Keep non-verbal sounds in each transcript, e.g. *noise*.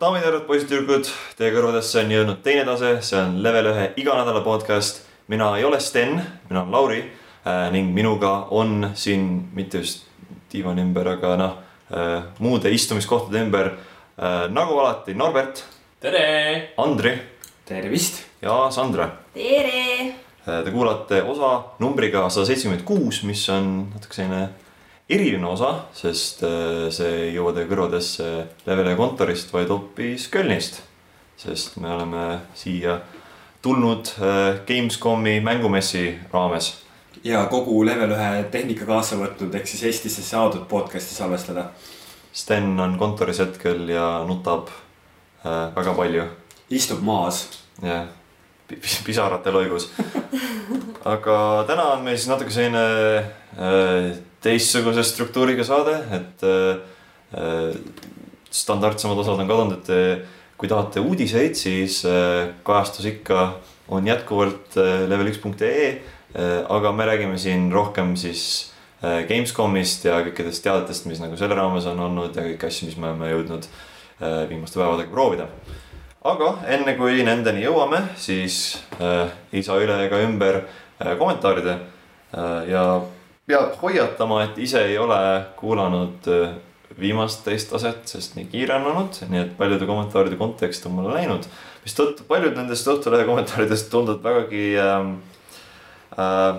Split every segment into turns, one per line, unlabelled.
daamid ja härrad, poisid-tüdrukud, teie kõrvadesse on jõudnud teine tase, see on level ühe iga nädala podcast. mina ei ole Sten, mina olen Lauri äh, ning minuga on siin mitte just diivani ümber, aga noh äh, muude istumiskohtade ümber äh, nagu alati Norbert,
tere!
Andri
tervist!
ja Sandra.
tere!
Te kuulate osa numbriga sada seitsekümmend kuus, mis on natuke selline eriline osa, sest äh, see ei jõua teie kõrvadesse Levele kontorist, vaid hoopis Kölnist. sest me oleme siia tulnud äh, Gamescomi mängumessi raames.
ja kogu level ühe tehnika kaasa võtnud, ehk siis Eestisse saadud podcast'i salvestada.
Sten on kontoris hetkel ja nutab äh, väga palju.
istub maas.
jah, pisarate loigus. *laughs* aga täna on meil siis natuke selline teistsuguse struktuuriga saade, et äh, standardsemad osad on kadunud, et äh, kui tahate uudiseid, siis äh, kajastus ikka on jätkuvalt äh, level1.ee äh,. aga me räägime siin rohkem siis äh, Gamescomist ja kõikidest teadetest, mis nagu selle raames on olnud ja kõiki asju, mis me oleme jõudnud äh, viimaste päevadega proovida. aga enne kui nendeni jõuame, siis äh, ei saa üle ega ümber äh, kommentaaride äh, ja peab hoiatama, et ise ei ole kuulanud äh, viimast teist taset, sest nii kiire on olnud, nii et paljude kommentaaride kontekst on mulle läinud. mistõttu paljud nendest Õhtulehe kommentaaridest tunduvad vägagi ähm, äh,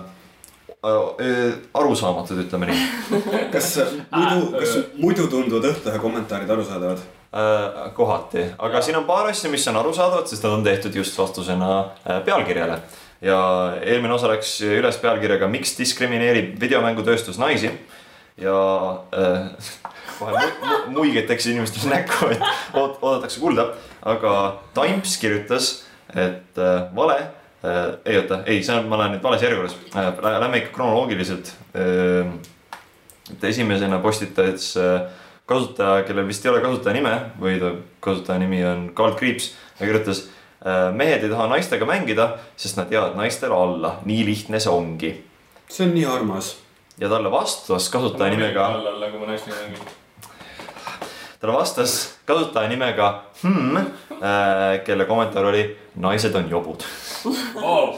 äh, arusaamatud, ütleme nii *laughs*
kas muidu, kas muidu tunduvad Õhtulehe kommentaarid arusaadavad?
äh,. kohati, aga siin on paar asja, mis on arusaadavad, sest nad on tehtud just vastusena äh, pealkirjale ja eelmine osa läks üles pealkirjaga Miks diskrimineerib videomängutööstus naisi ja äh, kohe mu muigetakse inimestele näkku, et oot, oodatakse kuulda. aga Times kirjutas, et äh, vale äh,, ei oota, ei, see on, ma lähen nüüd vales järjekorras äh,, lähme ikka kronoloogiliselt äh,. et esimesena postitas äh, kasutaja, kellel vist ei ole kasutaja nime või ta kasutaja nimi on Karl Kriips, kirjutas mehed ei taha naistega mängida, sest nad jäävad naistele alla, nii lihtne see ongi.
see on nii armas.
ja talle vastas kasutaja nimega.
alla, kui ma naistega mängin.
talle vastas kasutaja nimega hmm, äh, kelle kommentaar oli naised on jobud
wow..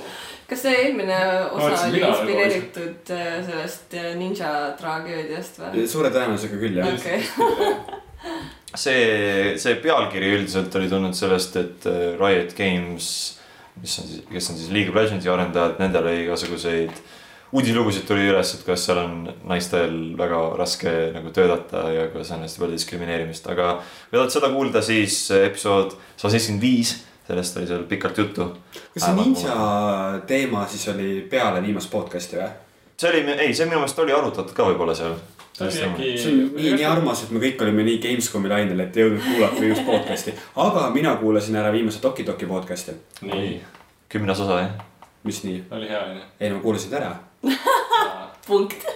kas see eelmine osa
Mõtlesin,
oli
mina
inspireeritud äh, sellest äh, ninja tragöödiast või?
suure tõenäosusega küll jah
okei
okay. *laughs*
see, see pealkiri üldiselt oli tulnud sellest, et äh, Riot Games, mis on siis, kes on siis League of Legendsi arendajad, nendel oli igasuguseid uudislugusid tuli üles, et kuidas seal on naistel väga raske nagu töötada ja kuidas on hästi palju diskrimineerimist, aga kui tahad seda kuulda, siis episood sada seitsekümmend viis, sellest oli seal pikalt juttu.
kas see ninja teema siis oli peale viimast podcast'i või?
see oli, ei, see minu meelest oli arutatud ka võib-olla seal.
See on nii, nii armas, et me kõik olime nii Gamescomi lainel, et ei jõudnud kuulata viimast podcast'i. aga mina kuulasin ära viimase Toki Toki podcast'i.
nii,
kümnes osa jah,
mis nii?
oli hea onju.
ei no ta ära. *laughs*
punkt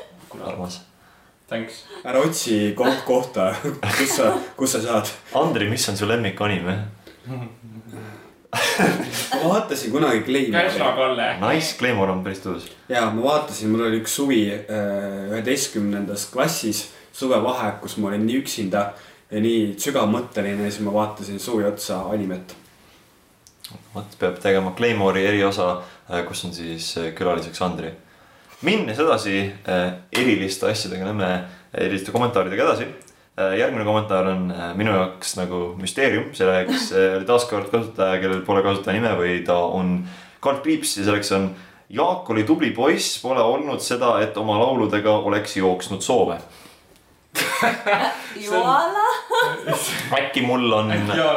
armas.
Thanks.
ära otsi koht, kohta, kus sa, kus sa saad.
Andri, mis on su lemmik anime? *laughs* *laughs*
ma vaatasin kunagi
Käsla
Claymori.
Kalle.
Nice, Claymore on päris tõus.
ja ma vaatasin, mul oli üks suvi äh, üheteistkümnendas klassis, suvevaheaeg, kus ma olin nii üksinda ja nii sügavmõtteline ja siis ma vaatasin suvi otsa animet.
vot peab tegema Claymore'i eriosa, kus on siis äh, külaliseks Andri. minnes edasi äh, eriliste asjadega, lähme eriliste kommentaaridega edasi. Järgmine kommentaar on äh, minu jaoks nagu müsteerium, selleks oli taaskord kasutaja, kellel pole kasutaja nime või ta on Karl Kriips ja selleks on Jaak oli tubli poiss, pole olnud seda, et oma lauludega oleks jooksnud soove. *laughs*
Joala *laughs*
äkki mul on
jaa,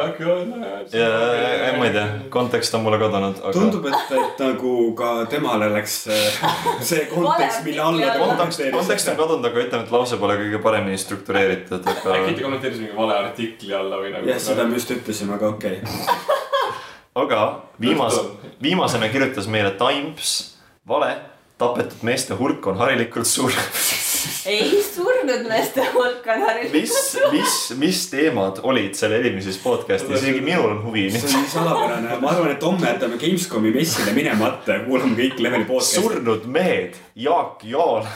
ja ma ei tea, kontekst on mulle kadunud, aga.
tundub, et, et nagu ka temale läks äh, see kontekst, mille alla ta
kontekst, kontekst on kadunud, aga ütleme, et lause pole kõige paremini struktureeritud,
äkki
aga.
ta kommenteeris mingi vale artikli alla või nagu.
jah, seda me just ütlesime, aga okei okay.
aga viimase, viimasena kirjutas meile Times, vale, tapetud meeste hulk on harilikult suur
ei surnud meeste hulk on Harry
mis, mis, mis teemad olid seal eelmises podcast'is, isegi minul on huvi.
see on nii salapärane, ma arvan, et homme jätame Gamescomi messile minemata ja kuulame kõik Leveli podcast'i.
surnud mehed, Jaak Joal.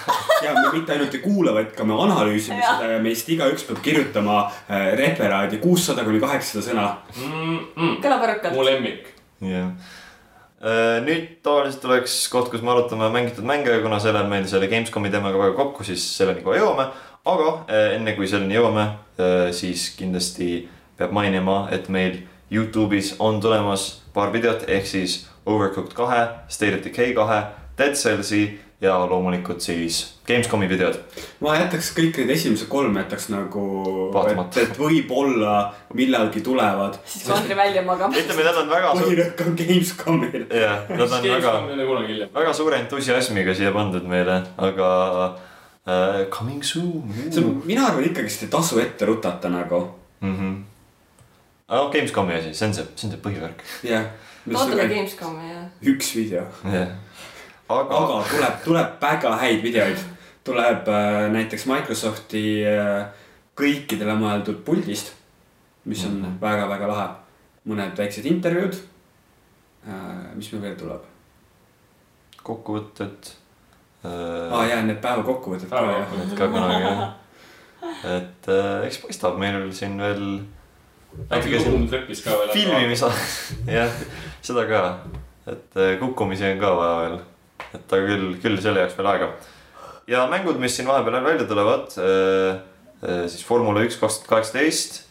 ja me mitte ainult ei kuula, vaid ka me analüüsime
Jah.
seda ja meist igaüks peab kirjutama äh, referaadi kuussada kuni kaheksasada sõna.
mm,. Mm.
kõlab arukalt
mu. lemmik.
jah. Nüüd tavaliselt oleks koht, kus me arutame mängitud mänge, kuna see läheb meil selle Gamescomi teemaga väga kokku, siis selleni kohe jõuame. aga eh, enne kui selleni jõuame, siis kindlasti peab mainima, et meil Youtube'is on tulemas paar videot, ehk siis Overcooked kahe, State of Decay kahe, Dead Cellsi ja loomulikult siis Gamescomi videod.
ma jätaks kõik need esimesed kolm jätaks nagu, et, et võib-olla millalgi tulevad.
siis kui Andri välja magab.
ütleme, nad on väga suur,
põhirõhk on Gamescomil.
jah, nad on väga väga suure entusiasmiga siia pandud meile, aga uh, coming soon
see on, mina arvan ikkagist ei tasu ette rutata nagu,
mm. -hmm. Oh, Gamescomi asi, see on see, see on see põhivärk.
jah.
ootame Gamescomi ja.
üks video,
jah. aga,
aga tuleb, tuleb väga häid videoid. Tuleb äh, näiteks Microsofti äh, kõikidele mõeldud puldist, mis on
Mhm.
väga-väga lahe. mõned väiksed intervjuud äh,. mis meil veel tuleb
kokkuvõtted
ah,?
uh,.
ja need päeva kokkuvõtted ka jah.
Päevakokkuvõtted.
ka kunagi jah. et uh, eks paistab meil siin veel filmimisa, *laughs* jah, seda ka, et uh, kukkumisi on ka vaja veel. et aga küll, küll selle jaoks veel aega. Ja mängud, mis siin vahepeal välja tulevad uh,, uh, siis Formula üks kaks tuhat kaheksateist,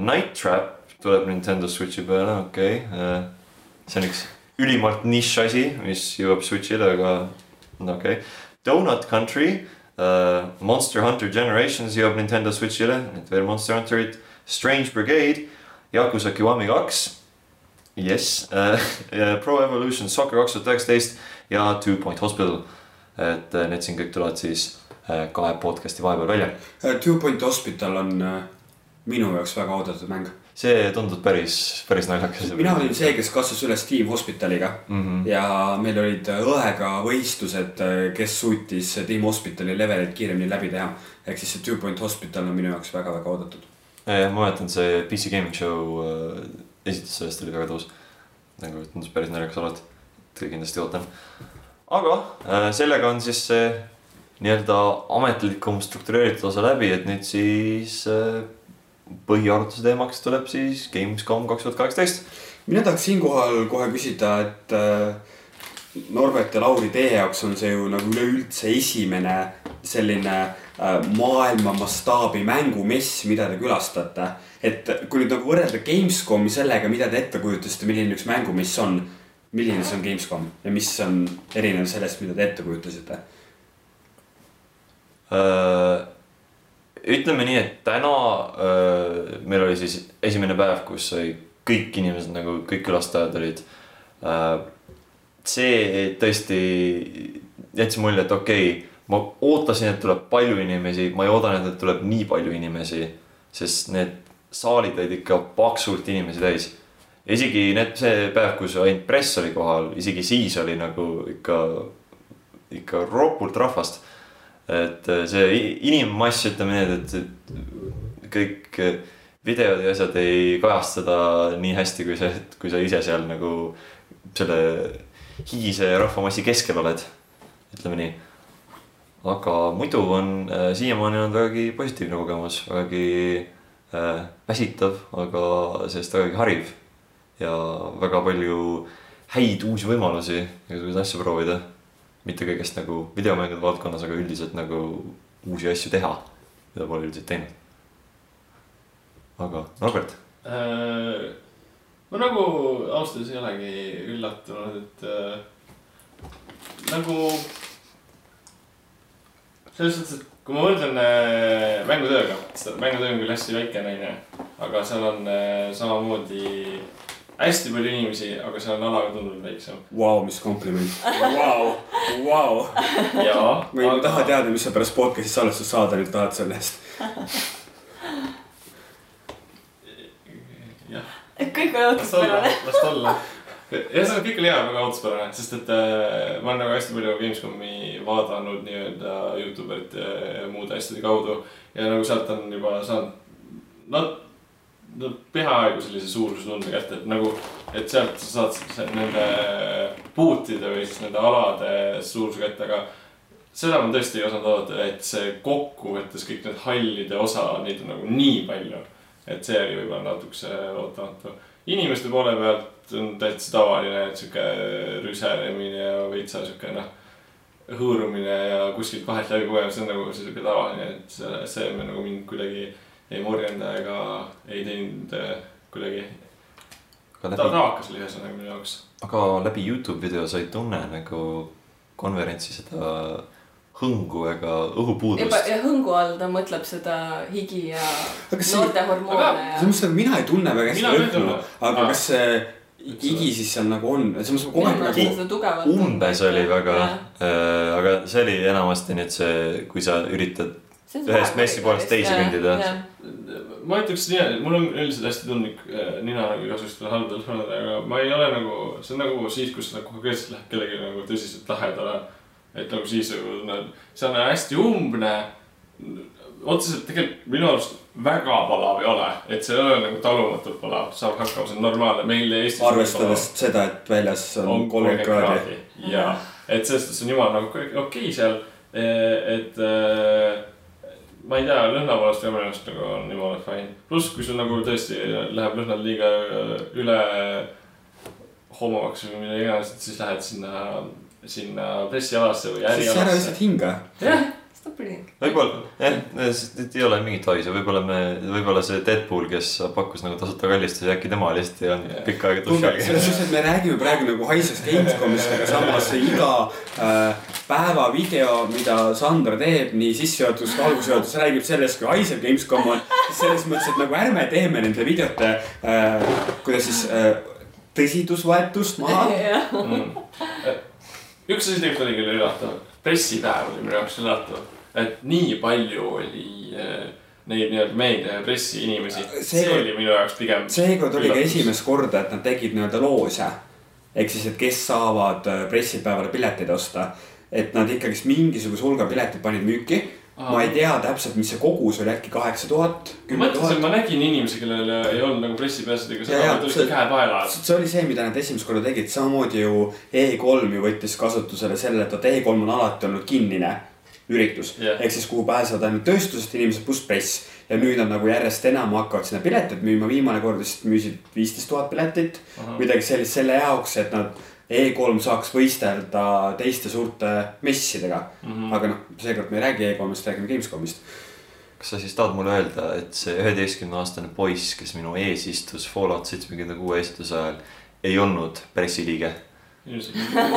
Night Trap tuleb Nintendo Switchi peale, okei okay. uh,. see on üks ülimalt nišš asi, mis jõuab Switch'ile, aga no okei okay.. Donut Country uh,, Monster Hunter Generations jõuab Nintendo Switch'ile, need veel Monster Hunterid, Strange Brigade, Yakuza Kiwami kaks, Yes *laughs* uh,, Pro Evolution Soccer kaks tuhat üheksateist ja Two Point Hospital. Et uh, need siin kõik tulevad siis uh, kahe podcast'i vahepeal välja.
Äh, Two Point Hospital on äh, minu jaoks väga oodatud mäng.
see tundub päris, päris naljakas.
mina olin see, kes kasvas üles Team Hospitaliga
mm. -hmm.
ja meil olid õega võistlused, kes suutis Team Hospitali levelit kiiremini läbi teha. ehk siis see Two Point Hospital on minu jaoks väga-väga oodatud.
ma mäletan, see PC Gaming Show äh, esitus sellest oli väga tõus. nagu tundus päris naljakas olevat, et kindlasti ootan. Aga äh, sellega on siis see nii-öelda ametlikum struktureeritud osa läbi, et nüüd siis äh, põhiarutluse teemaks tuleb siis Gamescom kaks tuhat kaheksateist.
mina tahaks siinkohal kohe küsida, et äh, Norbert ja Lauri, teie jaoks on see ju nagu üleüldse esimene selline maailma mastaabi mängumess, mida te külastate. et kui nüüd nagu võrrelda Gamescomi sellega, mida te ette kujutasite, milline üks mängumess on, milline see on Gamescom ja mis on erinev sellest, mida te ette kujutasite?
Äh, ütleme nii, et täna äh, meil oli siis esimene päev, kus sai kõik inimesed nagu kõik külastajad olid äh,. see tõesti jättis mulje, et okei okay,, ma ootasin, et tuleb palju inimesi, ma ei oodanud, et tuleb nii palju inimesi, sest need saalid olid ikka paksult inimesi täis. Isegi need, see päev, kus ainult press oli kohal, isegi siis oli nagu ikka, ikka ropult rahvast et äh, see inimmass, ütleme nii, et, et kõik äh, videod ja asjad ei kajasta seda nii hästi, kui see, kui sa ise seal nagu selle higise rahvamassi keskel oled, ütleme nii. aga muidu on äh, siiamaani olnud vägagi positiivne kogemus, vägagi äh, väsitav, aga sellest vägagi hariv. Ja väga palju häid uusi võimalusi igasuguseid asju proovida mitte kõigest nagu videomängude valdkonnas, aga üldiselt nagu uusi asju teha, mida pole üldiselt teinud. aga Norbert,
Äh, ma nagu ausalt öeldes ei olegi üllatunud, et äh, nagu selles suhtes, et kui ma võrdlen äh, mängutööga, mängutöö on küll hästi väikene onju, aga seal on äh, samamoodi hästi palju inimesi, aga seal on ala ka tunduvalt väiksem.
Vau, mis kompliment, *laughs* vau, vau. ma ei taha teada, mis sa pärast podcast'i salvestust saada nüüd tahad selle eest. *laughs*
jah,
kõik
olla
ootuspärane.,
las ta olla. see on kõik oli hea, väga ootuspärane, sest et äh, ma olen nagu hästi palju Gamescomi vaadanud nii-öelda Youtube erite ja muude asjade kaudu. ja nagu sealt on juba saanud, no peaaegu sellise suurustunde kätte, et nagu, et sealt sa saad nende puutide või siis nende alade suuruse kätte, aga seda ma tõesti ei osanud oodata, et see kokkuvõttes kõik need hallide osa, neid on nagu nii palju. et see oli võib-olla natukese ootamatu. inimeste poole pealt on täitsa tavaline, et sihuke rüselemine ja veitsa sihuke noh, hõõrumine ja kuskilt vahelt läbi põgenemine, see on nagu sihuke tavaline, et see, see nagu mind kuidagi ei morjenda ega ei teinud äh, kuidagi,
aga
ta
läbi,
tavakas oli ühesõnaga minu jaoks.
aga läbi Youtube video sa ei tunne nagu konverentsi seda hõngu ega
ja,
õhupuudust.
ja hõngu all ta mõtleb seda higi ja noorte hormoone ja
selles mõttes, et mina ei tunne väga hästi
tunne.,
aga kas see higi siis seal nagu on, selles mõttes ma kogu aeg nagu
umbes oli väga, aga see oli enamasti nüüd see, kui sa üritad ühest messi poolest teise kõndida.
ma ütleks nii, et mul on üldiselt hästi tundlik äh, nina nagu igasugustele halbadele sõnadele, aga ma ei ole nagu, see on nagu siis, kus nagu konkreetselt lähed kellelegi nagu tõsiselt lähedale. et nagu siis nagu tunned, see on hästi umbne. otseselt tegelikult minu arust väga palav ei ole, et see ei ole nagu talumatult palav, saab hakkama, see on normaalne, meil Eestis.
arvestades seda, et väljas on kolmkümmend kraadi.
ja, et selles suhtes on jumala nagu okei okay seal, et äh, ma ei tea, lõhna poolest ka minu arust nagu on jumala fine. pluss, kui sul nagu tõesti läheb lõhnad liiga äh, üle homovaks või mida iganes, et siis lähed sinna, sinna pressialasse või
siis ära
ärialasse.
lihtsalt hinga.
jah,
Reading.
võib-olla jah, et ei ole mingit vaisu, võib-olla me, võib-olla see Deadpool, kes pakkus nagu tasuta kallistusi, äkki tema lihtsalt ei olnud pikka aega duši all
selles suhtes, et me räägime praegu nagu haisest Gamescomist, aga samas iga äh, päeva video, mida Sandra teeb, nii sissejuhatus kui algusjuhatus, räägib sellest, kui haisev Gamescom on. selles mõttes, et nagu ärme teeme nende videote äh,, kuidas siis äh, tõsidusvõetust maha. *laughs*
jah,
üks asi tegelikult oli küll üllatav, pressipäev oli minu jaoks üllatav, et nii palju oli äh, neid nii-öelda meedia ja pressi inimesi, see oli minu jaoks pigem.
seekord oli ka esimest korda, et nad tegid nii-öelda loose. ehk siis, et kes saavad äh, pressipäevale pileteid osta. et nad ikkagist mingisuguse hulga pileteid panid müüki. ma ei tea täpselt, mis see kogus oli, äkki kaheksa tuhat,
ma
kümme tuhat.
ma nägin inimesi, kellel ei olnud nagu pressipääsedega
Ja,
seda,
see-
käed vahele.
see oli see, mida nad esimest korda tegid, samamoodi ju E3 ju võttis kasutusele selle, et vaata E3 on alati olnud kinnine üritus
Jah.
ehk siis kuhu pääsevad ainult tööstusest inimesed pluss press. ja nüüd nad nagu järjest enam hakkavad sinna pileteid müüma, viimane kord vist müüsid viisteist tuhat piletit. midagi sellist selle jaoks, et nad E3 saaks võistelda teiste suurte messidega mm. -hmm. aga noh, seekord me ei räägi E3-st, räägime Gamescomist.
kas sa siis tahad mulle öelda, et see üheteistkümne aastane poiss, kes minu ees istus Fallout seitsmekümne kuue esituse ajal, ei olnud pressiliige?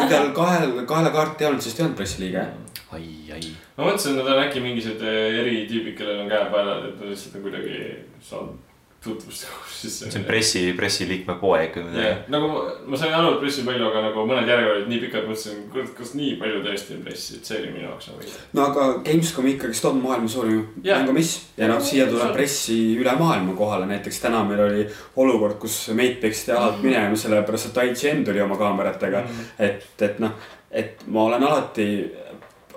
Tal kahel, kahele kaarti ei olnud, siis ta ei olnud pressiliige.
ai, ai.
ma mõtlesin, et nad on äkki mingisugused eh, eritüübid, kellel on käed vahel, et nad lihtsalt on kuidagi saanud tutvust sisse.
see on pressi, pressiliikme poeg või midagi
jah, nagu ma, ma sain aru, et pressi on palju, aga nagu mõned järjekorrad nii pikad, mõtlesin, kurat, kas nii palju tõesti on pressi, et see oli minu jaoks nagu.
no aga Gamescom ikkagist on maailma suurim
Jah.
mängumiss ja noh, siia tuleb pressi üle maailma kohale, näiteks täna meil oli olukord, kus meid peksti jalalt minema, sellepärast et IGN tuli oma kaameratega. et, et noh, et ma olen alati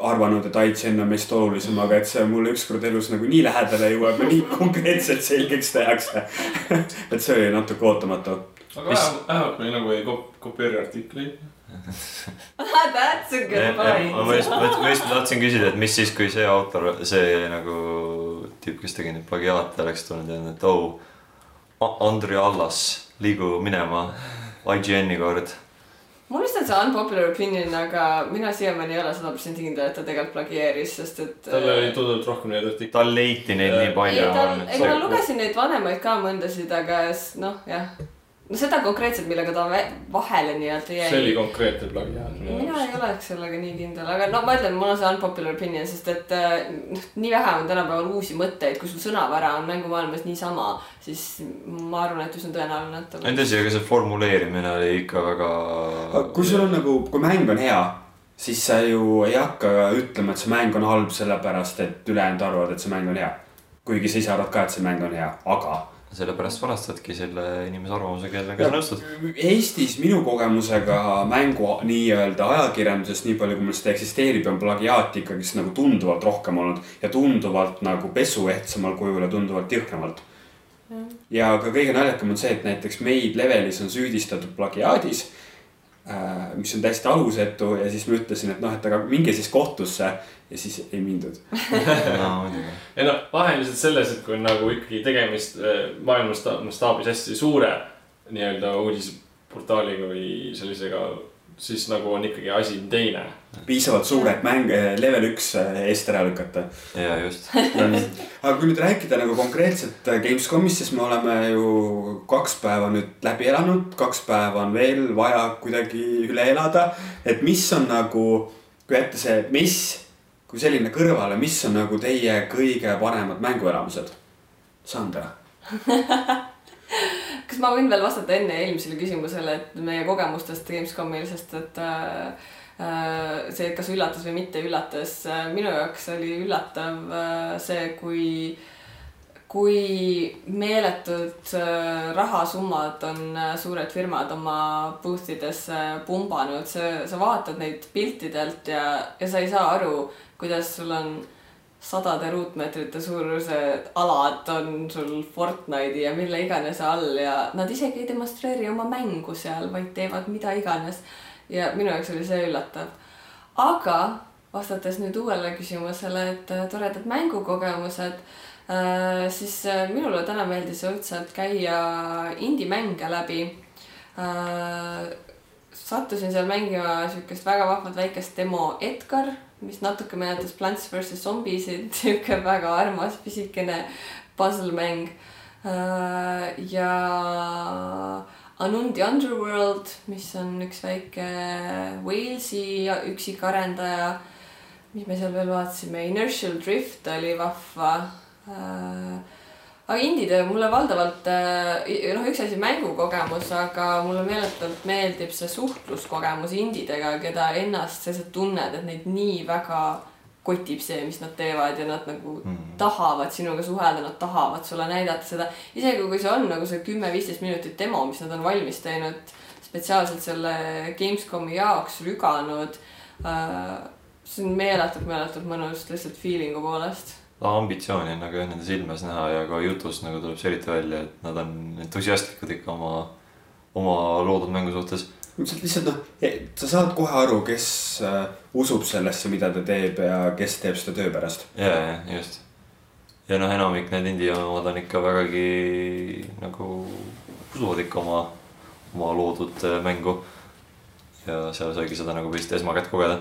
arvanud, et IGN on meist olulisem, aga et see mulle ükskord elus nagu nii lähedale jõuab ja nii *laughs* konkreetselt selgeks tehakse. *laughs* et see oli natuke ootamatu.
aga vähemalt, vähemalt me nagu ei kop-, kopeeri artikleid. *laughs*
That's a good
ma
point.
just, ma just tahtsin küsida, et mis siis, kui see autor, see nagu tüüp, kes tegi neid plagiaate, oleks tulnud ja öelnud, et oh, Andrei Allas, liigu minema IGN-i kord.
Mul vist on see unpopular opinion, aga mina siiamaani ei ole sada protsenti kindel, et ta tegelikult plagieeris, sest et.
tal oli tunduvalt rohkem neid artikleid.
tal leiti neid nii
ei,
palju.
ei ma lugesin neid vanemaid ka mõndasid, aga noh, jah. No seda konkreetselt, millega ta vahele nii-öelda jäi.
see oli konkreetne plagiaat
mina ei oleks sellega nii kindel, aga no ma ütlen, mul on see unpopular opinion, sest et äh, noh, nii vähe on tänapäeval uusi mõtteid, kui sul sõnavara on mängumaailmas niisama, siis ma arvan, et üsna tõenäoline, et
ei tõsi, aga see formuleerimine oli ikka väga.
kui sul on nagu, kui mäng on hea, siis sa ju ei hakka ütlema, et see mäng on halb, sellepärast et ülejäänud arvavad, et see mäng on hea. kuigi sa ise arvad ka, et see mäng on hea, aga
sellepärast varastadki selle inimese arvamuse, kellega sa nõustud.
Eestis minu kogemusega mängu nii-öelda ajakirjandusest, nii palju kui mul seda eksisteerib, on plagiaati ikkagist nagu tunduvalt rohkem olnud ja tunduvalt nagu pesuehtsamal kujul ja tunduvalt jõhkramalt. ja ka kõige naljakam on see, et näiteks meid Levelis on süüdistatud plagiaadis. Mis on täiesti alusetu ja siis ma ütlesin, et noh, et aga minge siis kohtusse ja siis ei mindud. *laughs*
no
ei no vahe on lihtsalt selles, et kui on nagu ikkagi tegemist äh, maailma sta- mastaabis hästi suure nii-öelda uudisportaaliga või sellisega, siis nagu on ikkagi asi teine.
piisavalt suur, et mäng äh, level üks äh, eest ära lükata.
ja just, *laughs*
aga kui nüüd rääkida nagu konkreetselt äh, Gamescomist, siis me oleme ju kaks päeva nüüd läbi elanud, kaks päeva on veel vaja kuidagi üle elada. et mis on nagu, kui jätta see mess kui selline kõrvale, mis on nagu teie kõige paremad mänguelamused? Sandra, *laughs*
kas ma võin veel vastata enne eelmisele küsimusele, et meie kogemustest Gamescomil, sest et äh, äh, see, kas üllatas või mitte üllatas äh,, minu jaoks oli üllatav äh, see, kui kui meeletud rahasummad on suured firmad oma booth idesse pumbanud, sa, sa vaatad neid piltidelt ja, ja sa ei saa aru, kuidas sul on sadade ruutmeetrite suurused alad on sul Fortnite'i ja mille iganes all ja nad isegi ei demonstreeri oma mängu seal, vaid teevad mida iganes. ja minu jaoks oli see üllatav. aga vastates nüüd uuele küsimusele, et äh, toredad mängukogemused, siis äh, minule täna meeldis õudselt käia indie-mänge läbi sattusin seal mängima siukest väga vahvat väikest demo Edgar, mis natuke meenutas Plants versus Zombies'id, *laughs* siuke väga armas pisikene puzzle mäng. ja Anundi Underworld, mis on üks väike Walesi üksikarendaja. mis me seal veel vaatasime, Inertial Drift oli vahva aga indie-töö mulle valdavalt äh, noh, üks asi mängukogemus, aga mulle meeletult meeldib see suhtluskogemus indidega, keda ennast sa lihtsalt tunned, et neid nii väga kotib see, mis nad teevad ja nad nagu mm. tahavad sinuga suhelda, nad tahavad sulle näidata seda. isegi kui see on nagu see kümme-viisteist minutit demo, mis nad on valmis teinud, spetsiaalselt selle Gamescomi jaoks rüganud äh,. see on meeletult, meeletult mõnus lihtsalt feeling'u poolest
ambitsiooni on nagu jah nende silmes näha ja ka jutus nagu tuleb see eriti välja, et nad on entusiastlikud ikka oma, oma loodud mängu suhtes.
lihtsalt, lihtsalt noh, sa saad kohe aru, kes äh, usub sellesse, mida ta teeb ja kes teeb seda töö pärast.
ja, ja just. ja noh, enamik need indie omad on ikka vägagi nagu usuvad ikka oma, oma loodud äh, mängu. ja seal saigi seda nagu vist esmakätt kogeda.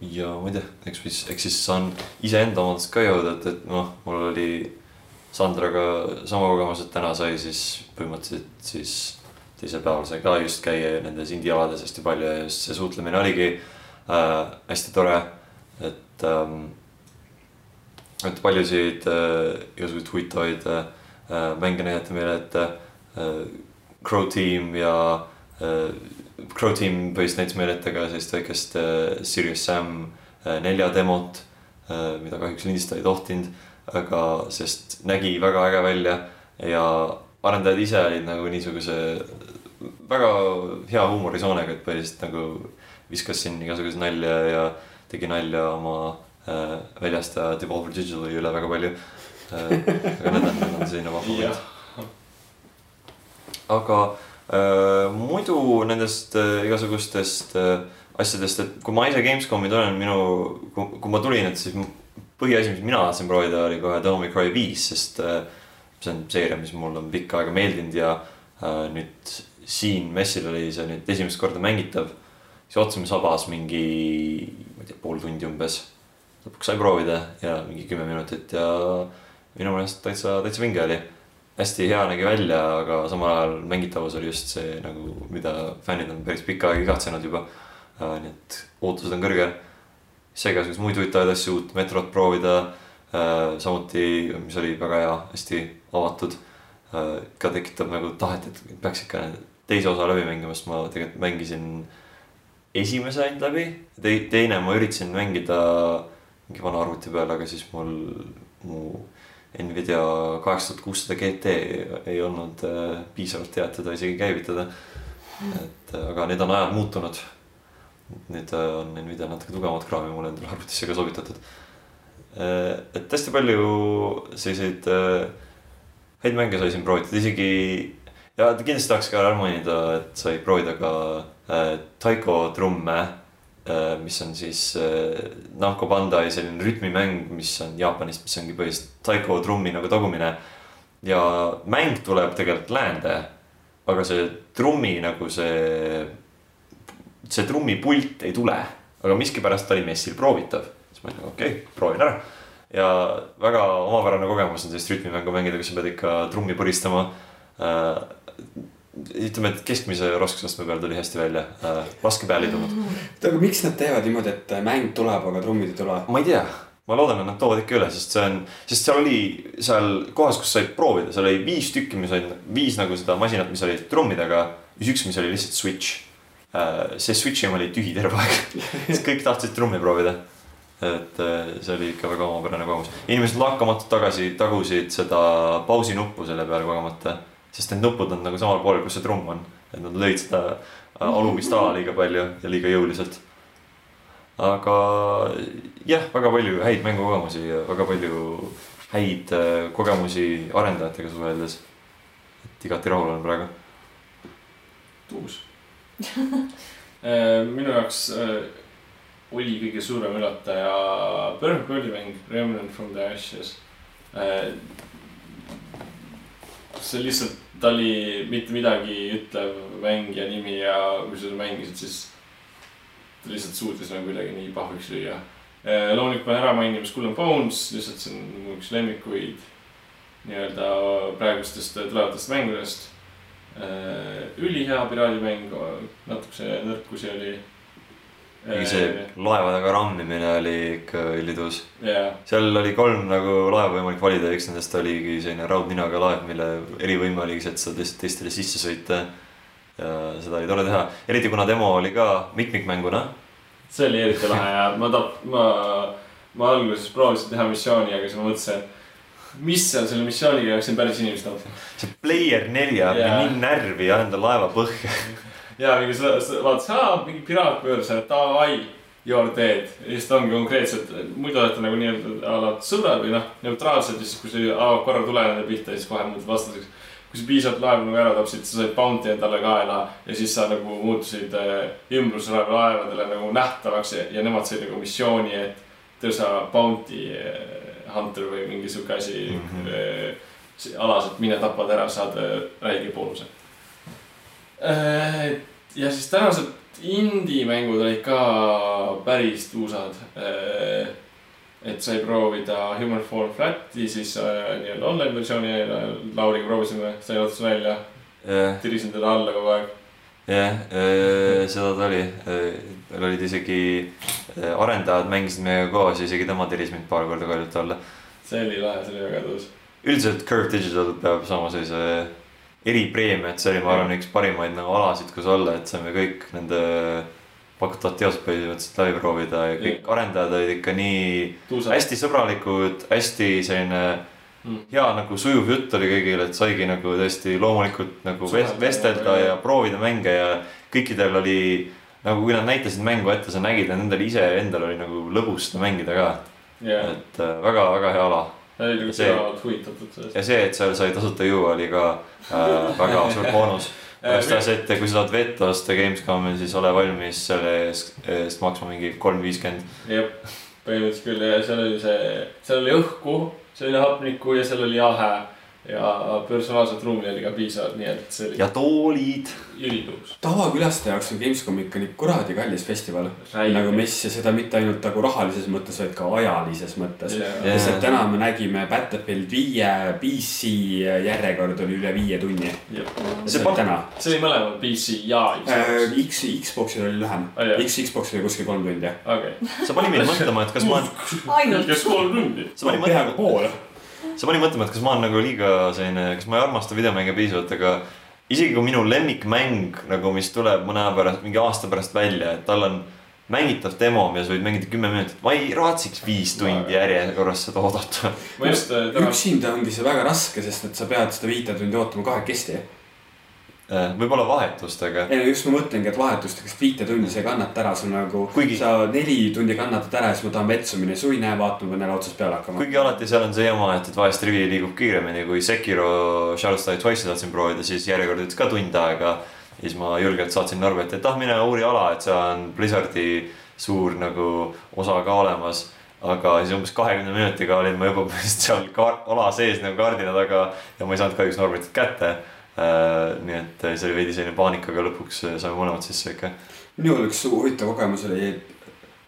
Ja ma ei tea, eks siis, eks siis saan iseenda omadest ka jõuda, et, et noh, mul oli Sandraga sama kogemus, et täna sai siis põhimõtteliselt siis teisel päeval sai ka just käia nendes indie-alades hästi palju ja just see suhtlemine oligi äh, hästi tore, et ähm, et paljusid äh, igasuguseid huvitavaid äh, mänge näidati meile, et äh, Crow Team ja äh, Crow Team põhiliselt näitas meile ette ka sellist väikest äh, Serious Sam äh, nelja demot äh,, mida kahjuks lindistada ei tohtinud, aga sest nägi väga äge välja ja arendajad ise olid nagu niisuguse väga hea huumorisoonega, et põhiliselt nagu viskas siin igasuguseid nalja ja tegi nalja oma äh, väljastaja Devolver Digitali üle väga palju äh,. aga need on, need on selline vahva *laughs* point. aga muidu nendest äh, igasugustest äh, asjadest, et kui ma ise Gamescomi tulen, minu, kui ma tulin, et siis põhiasi, mis mina tahtsin proovida, oli kohe Devil May Cry viis, sest äh, see on seeria, mis mulle on pikka aega meeldinud ja äh, nüüd siin messil oli see nüüd esimest korda mängitav. siis ootasime sabas mingi, ma ei tea, pool tundi umbes. lõpuks sai proovida ja mingi kümme minutit ja minu meelest täitsa, täitsa vinge oli hästi hea nägi välja, aga samal ajal mängitavus oli just see nagu, mida fännid on päris pikka aega igatsenud juba. nii et ootused on kõrgel. sai ka siukseid muid huvitavaid asju, uut metrot proovida. samuti, mis oli väga hea, hästi avatud. ka tekitab nagu tahet, et peaks ikka teise osa läbi mängima, sest ma tegelikult mängisin esimese ainult läbi Te,. teine ma üritasin mängida mingi vana arvuti peal, aga siis mul mu Nvidia kaheksa tuhat kuussada GT ei olnud äh, piisavalt hea, et teda isegi käivitada. et äh, aga need on ajad muutunud. nüüd äh, on Nvidia natuke tugevamat kraavi mulle endale arvutisse ka soovitatud. et hästi palju selliseid häid mänge sai siin proovitud, isegi ja kindlasti tahaks ka ära mainida, et sai proovida ka Taiko trumme mis on siis äh, Namco Bandai selline rütmimäng, mis on Jaapanist, mis ongi põhiliselt Taiko trummi nagu tagumine. ja mäng tuleb tegelikult läände, aga see trummi nagu see, see trummipult ei tule, aga miskipärast oli messil proovitav. siis ma olin nagu okei okay,, proovin ära ja väga omapärane kogemus on sellist rütmimängu mängida, kus sa pead ikka trummi puristama äh,. ütleme, et keskmise raskusastme peal tuli hästi välja äh,, laske peale ei tulnud.
oota, aga miks nad teevad niimoodi, et mäng tuleb, aga trummid ei tule?
ma ei tea, ma loodan, et nad toovad ikka üle, sest see on, sest seal oli seal kohas, kus said proovida, seal oli viis tükki, mis olid viis nagu seda masinat, mis olid trummidega. ja siis üks, mis oli lihtsalt switch. see switch'i oma oli tühi terve aeg, *laughs* sest kõik tahtsid trummi proovida. et äh, see oli ikka väga omapärane kogemus, inimesed lakkamatult tagasi tagusid seda pausi nuppu selle peale kogemata. Sest need nupud on nagu samal pool, kus see trumm on, et nad lõid seda äh, alumist ala liiga palju ja liiga jõuliselt aga jah, väga palju häid mängukogemusi ja väga palju häid äh, kogemusi arendajatega suheldes. et igati rahul olen praegu.
tuus. *laughs* minu jaoks äh, oli kõige suurem üllataja Burn Birdi mäng Remnant from the Ashes. See lihtsalt, ta oli mitte midagi ütlev mäng ja nimi ja kui sa mängisid, siis ta lihtsalt suutis nagu kuidagi nii pahviks lüüa. loomulikult pean ära mainima Skull and Bones, lihtsalt see on mu üks lemmikuid nii-öelda praegustest tulevatest mängudest. ülihea piraadimäng, natukese nõrkusi oli.
Kuigi see laevadega rammimine oli ikka ülitus.
jaa,
seal oli kolm nagu laeva võimalik valida, üks nendest oligi selline raudninaga laev, mille erivõime oligi see, et saad lihtsalt teistele sisse sõita. ja seda oli tore teha, eriti kuna demo oli ka mitmikmänguna.
see oli eriti lahe ja ma ta-, ma, ma alguses proovisin teha missiooni, aga siis ma mõtlesin, et mis seal selle missiooniga siin päris inimest olnud.
see Player neli ajab mind nii närvi ja enda laeva põhja. *laughs*
ja mingi vaatasin, aa mingi piraat pööras, davai, you are dead. ja siis ta ongi konkreetselt, muidu olete nagu nii-öelda a la sõbrad või noh, neutraalsed ja siis kui see avab korra tule nende pihta, siis kohe muutud vastaseks. kui sa piisavalt laevu nagu ära tapsid, sa said bounty endale kaela ja siis sa nagu muutusid äh, ümbruslaeva laevadele nagu nähtavaks ja, ja nemad said nagu missiooni, et tõsa bounty äh, hunter või mingi sihuke asi mm. -hmm. alas, et mine tapad ära, saad äh, räige boonuse. Ja siis tänased indie-mängud olid ka päris tuusad. et sai proovida Human Fall Flati, siis äh, nii-öelda online versiooni äh, Lauriga proovisime, sai otsas välja,
jah,
tirisin teda alla kogu aeg.
jah, seda ta oli. meil olid isegi äh, arendajad mängisid meiega koos ja isegi tema tiris mind paar korda kaljult alla.
see oli lahe, see oli väga tõus.
üldiselt Curve Digital peab saama sellise eripreemia, et see oli, ma arvan, üks parimaid nagu alasid, kus olla, et saime kõik nende pakutavat teost põhimõtteliselt läbi proovida ja kõik arendajad olid ikka nii
tuusad.
hästi sõbralikud, hästi selline
Mm.
hea nagu sujuv jutt oli kõigil, et saigi nagu tõesti loomulikult nagu
Suhelda
vestelda
ja-
ja proovida mänge ja kõikidel oli nagu kui nad näitasid mängu ette, sa nägid, et nendel iseendal oli nagu lõbus seda mängida ka.
ja,
et väga-väga hea ala
nagu
see-
huvitatud sellest.
ja see, et seal sai tasuta juua, oli ka äh, väga *laughs* suur boonus. ta see, et kui sa tahad vett osta Gamescomil, siis ole valmis selle eest maksma mingi kolm viiskümmend.
jah, põhimõtteliselt küll ja seal oli see, seal oli õhku, seal oli hapnikku ja seal oli jahe ja personaalset ruumi oli ka piisavalt, nii et see oli
ja toolid.
ülitõus.
tavakülastaja jaoks on Gamescom ikka nii kuradi kallis festival. nagu mess ja seda mitte ainult nagu rahalises mõttes, vaid ka ajalises mõttes. Sest et täna me nägime Battlefield viie PC järjekord oli üle viie tunni.
See
oli täna
see oli mõlemal PC ja
äh,.
Xbox.
X, Xboxil oli lühem
jah.
X, Xboxil oli kuskil kolm tundi.
okei,
see pani mind mõtlema, et kas ma
ainult.
kes kolm tundi.
see pani
peaaegu
mõtlema,
pool.
See pani mõtlema, et kas ma olen nagu liiga selline, kas ma ei armasta videomänge piisavalt, aga isegi kui minu lemmikmäng nagu, mis tuleb mõne aja pärast, mingi aasta pärast välja, et tal on mängitav demo, mida sa võid mängida kümme minutit, ma ei raatsiks viis tundi järjekorras seda oodata.
äh,
üksinda ongi see väga raske, sest et sa pead seda viite tundi ootama kahekesti.
Äh, võib-olla vahetustega.
ei no just ma mõtlengi, et vahetustega, sest viite tundi sa ei kannata ära, sul nagu
Kuigi-
sa neli tundi kannatad ära ja siis ma tahan vetsu minna, su ei näe vaatama, pean jälle otsast peale hakkama.
kuigi alati seal on see jama, et, et vahest rivi liigub kiiremini kui Sekiro Shadow Die Twice'i tahtsin proovida, siis järjekord võttis ka tund aega. ja siis ma julgelt saatsin Norberti, et ah, mine uuri ala, et seal on Blizzardi suur nagu osa ka olemas. aga siis umbes kahekümne minutiga olin ma juba *laughs* seal ala sees nagu kardina taga ja ma ei saanud kahjuks Norbertit kätte. Nii et see oli veidi selline paanika, aga lõpuks saime mõlemad sisse ikka.
minul üks huvitav kogemus oli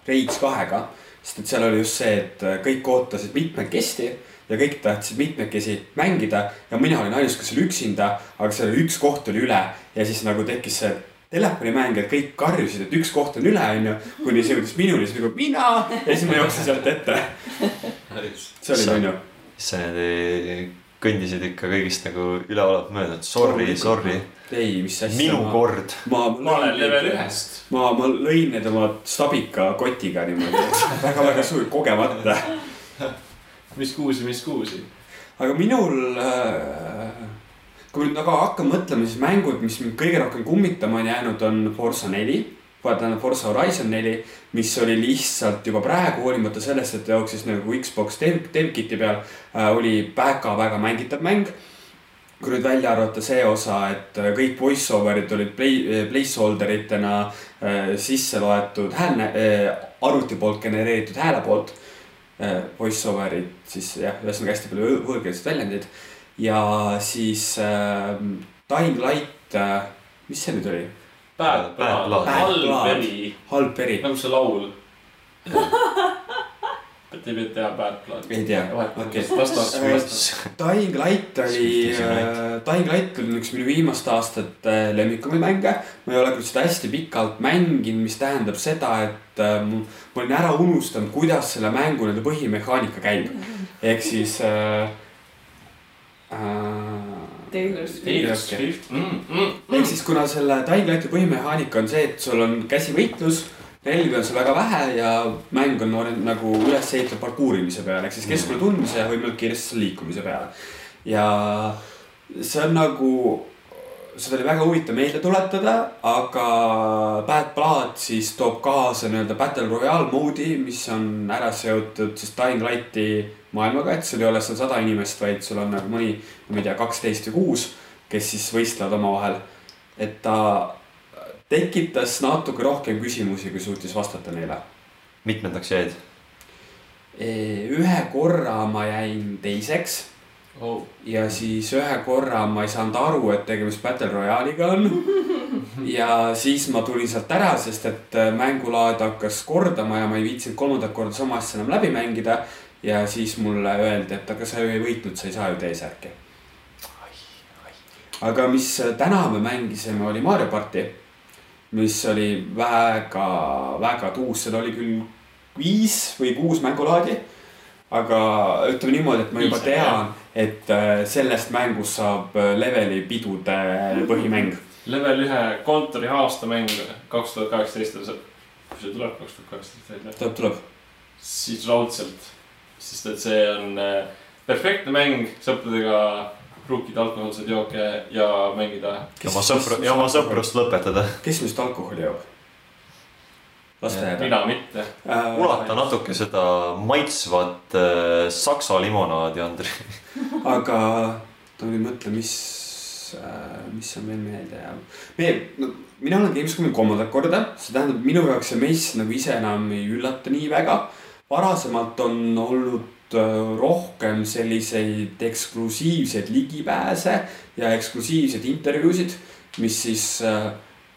Rage kahega, sest et seal oli just see, et kõik ootasid mitmekesti ja kõik tahtsid mitmekesi mängida ja mina olin ainus, kes oli üksinda, aga seal oli üks koht oli üle ja siis nagu tekkis see telefonimängijad kõik karjusid, et üks koht on üle, onju. kuni see jõudis minuni, siis nagu mina ja siis ma jooksin sealt ette. see oli
siis sa niimoodi kõndisid ikka kõigist nagu üleolevalt mööda, et sorry, sorry,
ei, mis asja.
minu kord.
ma,
ma olen level. ühest.
ma, ma lõin need oma stabika kotiga niimoodi *laughs* väga-väga suur, kogemata.
mis kuusi, mis kuusi.
aga minul äh,, kui nüüd nagu hakkan mõtlema, siis mängud, mis mind kõige rohkem kummitama on jäänud, on Forsa neli. Tähendab Forsa Horizon neli, mis oli lihtsalt juba praegu, hoolimata sellest, et ta jooksis nagu Xbox dev, devkit'i peal äh,, oli väga-väga mängitav mäng kui nüüd välja arvata see osa, et äh, kõik voice over'id olid play, placeholder itena äh, sisse loetud hääl äh,, arvuti poolt genereeritud hääle poolt äh,. Voice over'id siis jah, ühesõnaga hästi palju võõ- võõrkeelseid väljendeid ja siis äh, Dying Light äh,, mis see nüüd oli?
Bad
Bad
Blood, halb veri,
halb veri,
nagu see laul. *laughs* et ei pea teha Bad Blood.
ei tea, okei.
ta.
Dying Light oli äh,, Dying Light oli üks minu viimaste aastate lemmikumaid mänge. ma ei ole küll seda hästi pikalt mänginud, mis tähendab seda, et äh, ma olin ära unustanud, kuidas selle mängu nii-öelda põhimehaanika käib. ehk siis äh,. Äh,
Taylor Swift.
Taylor. Swift, mm, mm,
ehk siis kuna selle Dying Lighti põhimehaanika on see, et sul on käsivõitlus, relvi on sul väga vähe ja mäng on nagu üles ehitatud parkuurimise peale ehk siis keskkonna tundmise ja võimalikult kiiresti liikumise peale. ja see on nagu, seda oli väga huvitav meelde tuletada, aga Bad Blood siis toob kaasa nii-öelda Battle Royale moodi, mis on ära seotud siis Dying Lighti maailmaga, et sul ei ole seal sada inimest, vaid sul on nagu mõni, ma ei tea, kaksteist või kuus, kes siis võistlevad omavahel. et ta tekitas natuke rohkem küsimusi, kui suutis vastata neile.
mitmendaks jäid?
ühe korra ma jäin teiseks
oh..
ja siis ühe korra ma ei saanud aru, et tegemist Battle Royale'iga on. *laughs* ja siis ma tulin sealt ära, sest et äh, mängulaad hakkas kordama ja ma ei viitsinud kolmandat korda sama asja enam läbi mängida. Ja siis mulle öeldi, et aga sa ju ei võitnud, sa ei saa ju T-särki. aga mis täna me mängisime, oli Mario party, mis oli väga, väga tuus, seal oli küll viis või kuus mängulaadi. aga ütleme niimoodi, et ma juba tean, et äh, sellest mängust saab äh, leveli pidude põhimäng.
level ühe kontori aastamäng kaks tuhat kaheksateist on see, kui see tuleb kaks tuhat kaheksateist välja,
tuleb, tuleb.
siis raudselt. Sest et see on äh, perfektne mäng sõpradega pruukida alkohoolseid jooke ja mängida.
ja oma sõpru, ja oma sõprust lõpetada.
kes meist alkoholi joob? lasteaeda.
mina mitte.
ulata natuke seda maitsvat äh, saksa limonaadi, Andri. *laughs*
aga nüüd mõtlen, mis äh,, mis on veel meelde jäänud. me, no mina olen Gamescomi kolmandat korda, see tähendab minu jaoks see mess nagu ise enam ei üllata nii väga. Varasemalt on olnud äh, rohkem selliseid eksklusiivseid ligipääse ja eksklusiivseid intervjuusid, mis siis äh,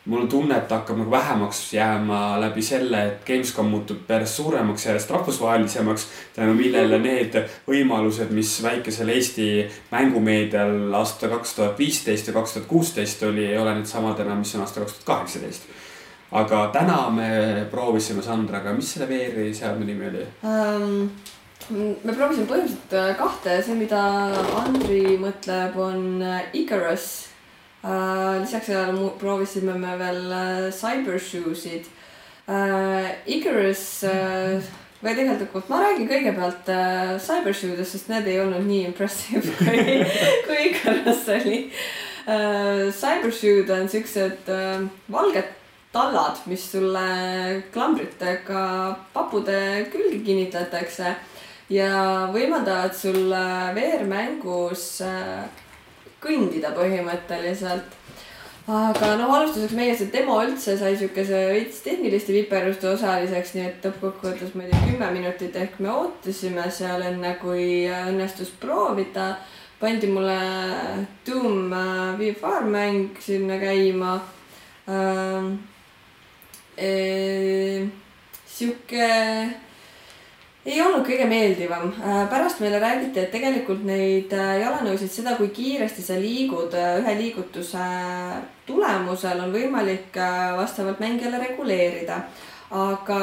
mul on tunne, et hakkab nagu vähemaks jääma läbi selle, et Gamescom muutub järjest suuremaks, järjest rahvusvahelisemaks. tänu millele need võimalused, mis väikesel Eesti mängumeedial aasta kaks tuhat viisteist ja kaks tuhat kuusteist oli, ei ole needsamad enam, mis on aasta kaks tuhat kaheksateist. Aga täna me proovisime Sandraga, mis selle VR-i seadme nimi oli?
Ähm, me proovisime põhimõtteliselt äh, kahte, see, mida Andri mõtleb, on äh, Icarus. lisaks sellele proovisime me veel äh, Cybershoesid. äh, Icarus äh, või tegelikult ma räägin kõigepealt äh, Cybershoot'ist, sest need ei olnud nii impressive *laughs* kui, kui Icarus oli äh,. Cybershoot on siuksed äh, valged tallad, mis sulle klambritega papude külge kinnitatakse ja võimaldavad sul VR-mängus äh, kõndida põhimõtteliselt aga noh, alustuseks meie see demo üldse sai siukese veits tehniliste viperuste osaliseks, nii et lõppkokkuvõttes ma ei tea, kümme minutit ehk me ootasime seal enne, kui õnnestus proovida. pandi mulle Doom äh, VR mäng sinna käima ähm,. E, sihuke ei olnud kõige meeldivam. Äh, pärast meile räägiti, et tegelikult neid äh, jalanõusid, seda, kui kiiresti sa liigud äh, ühe liigutuse tulemusel, on võimalik vastavalt mängijale reguleerida. aga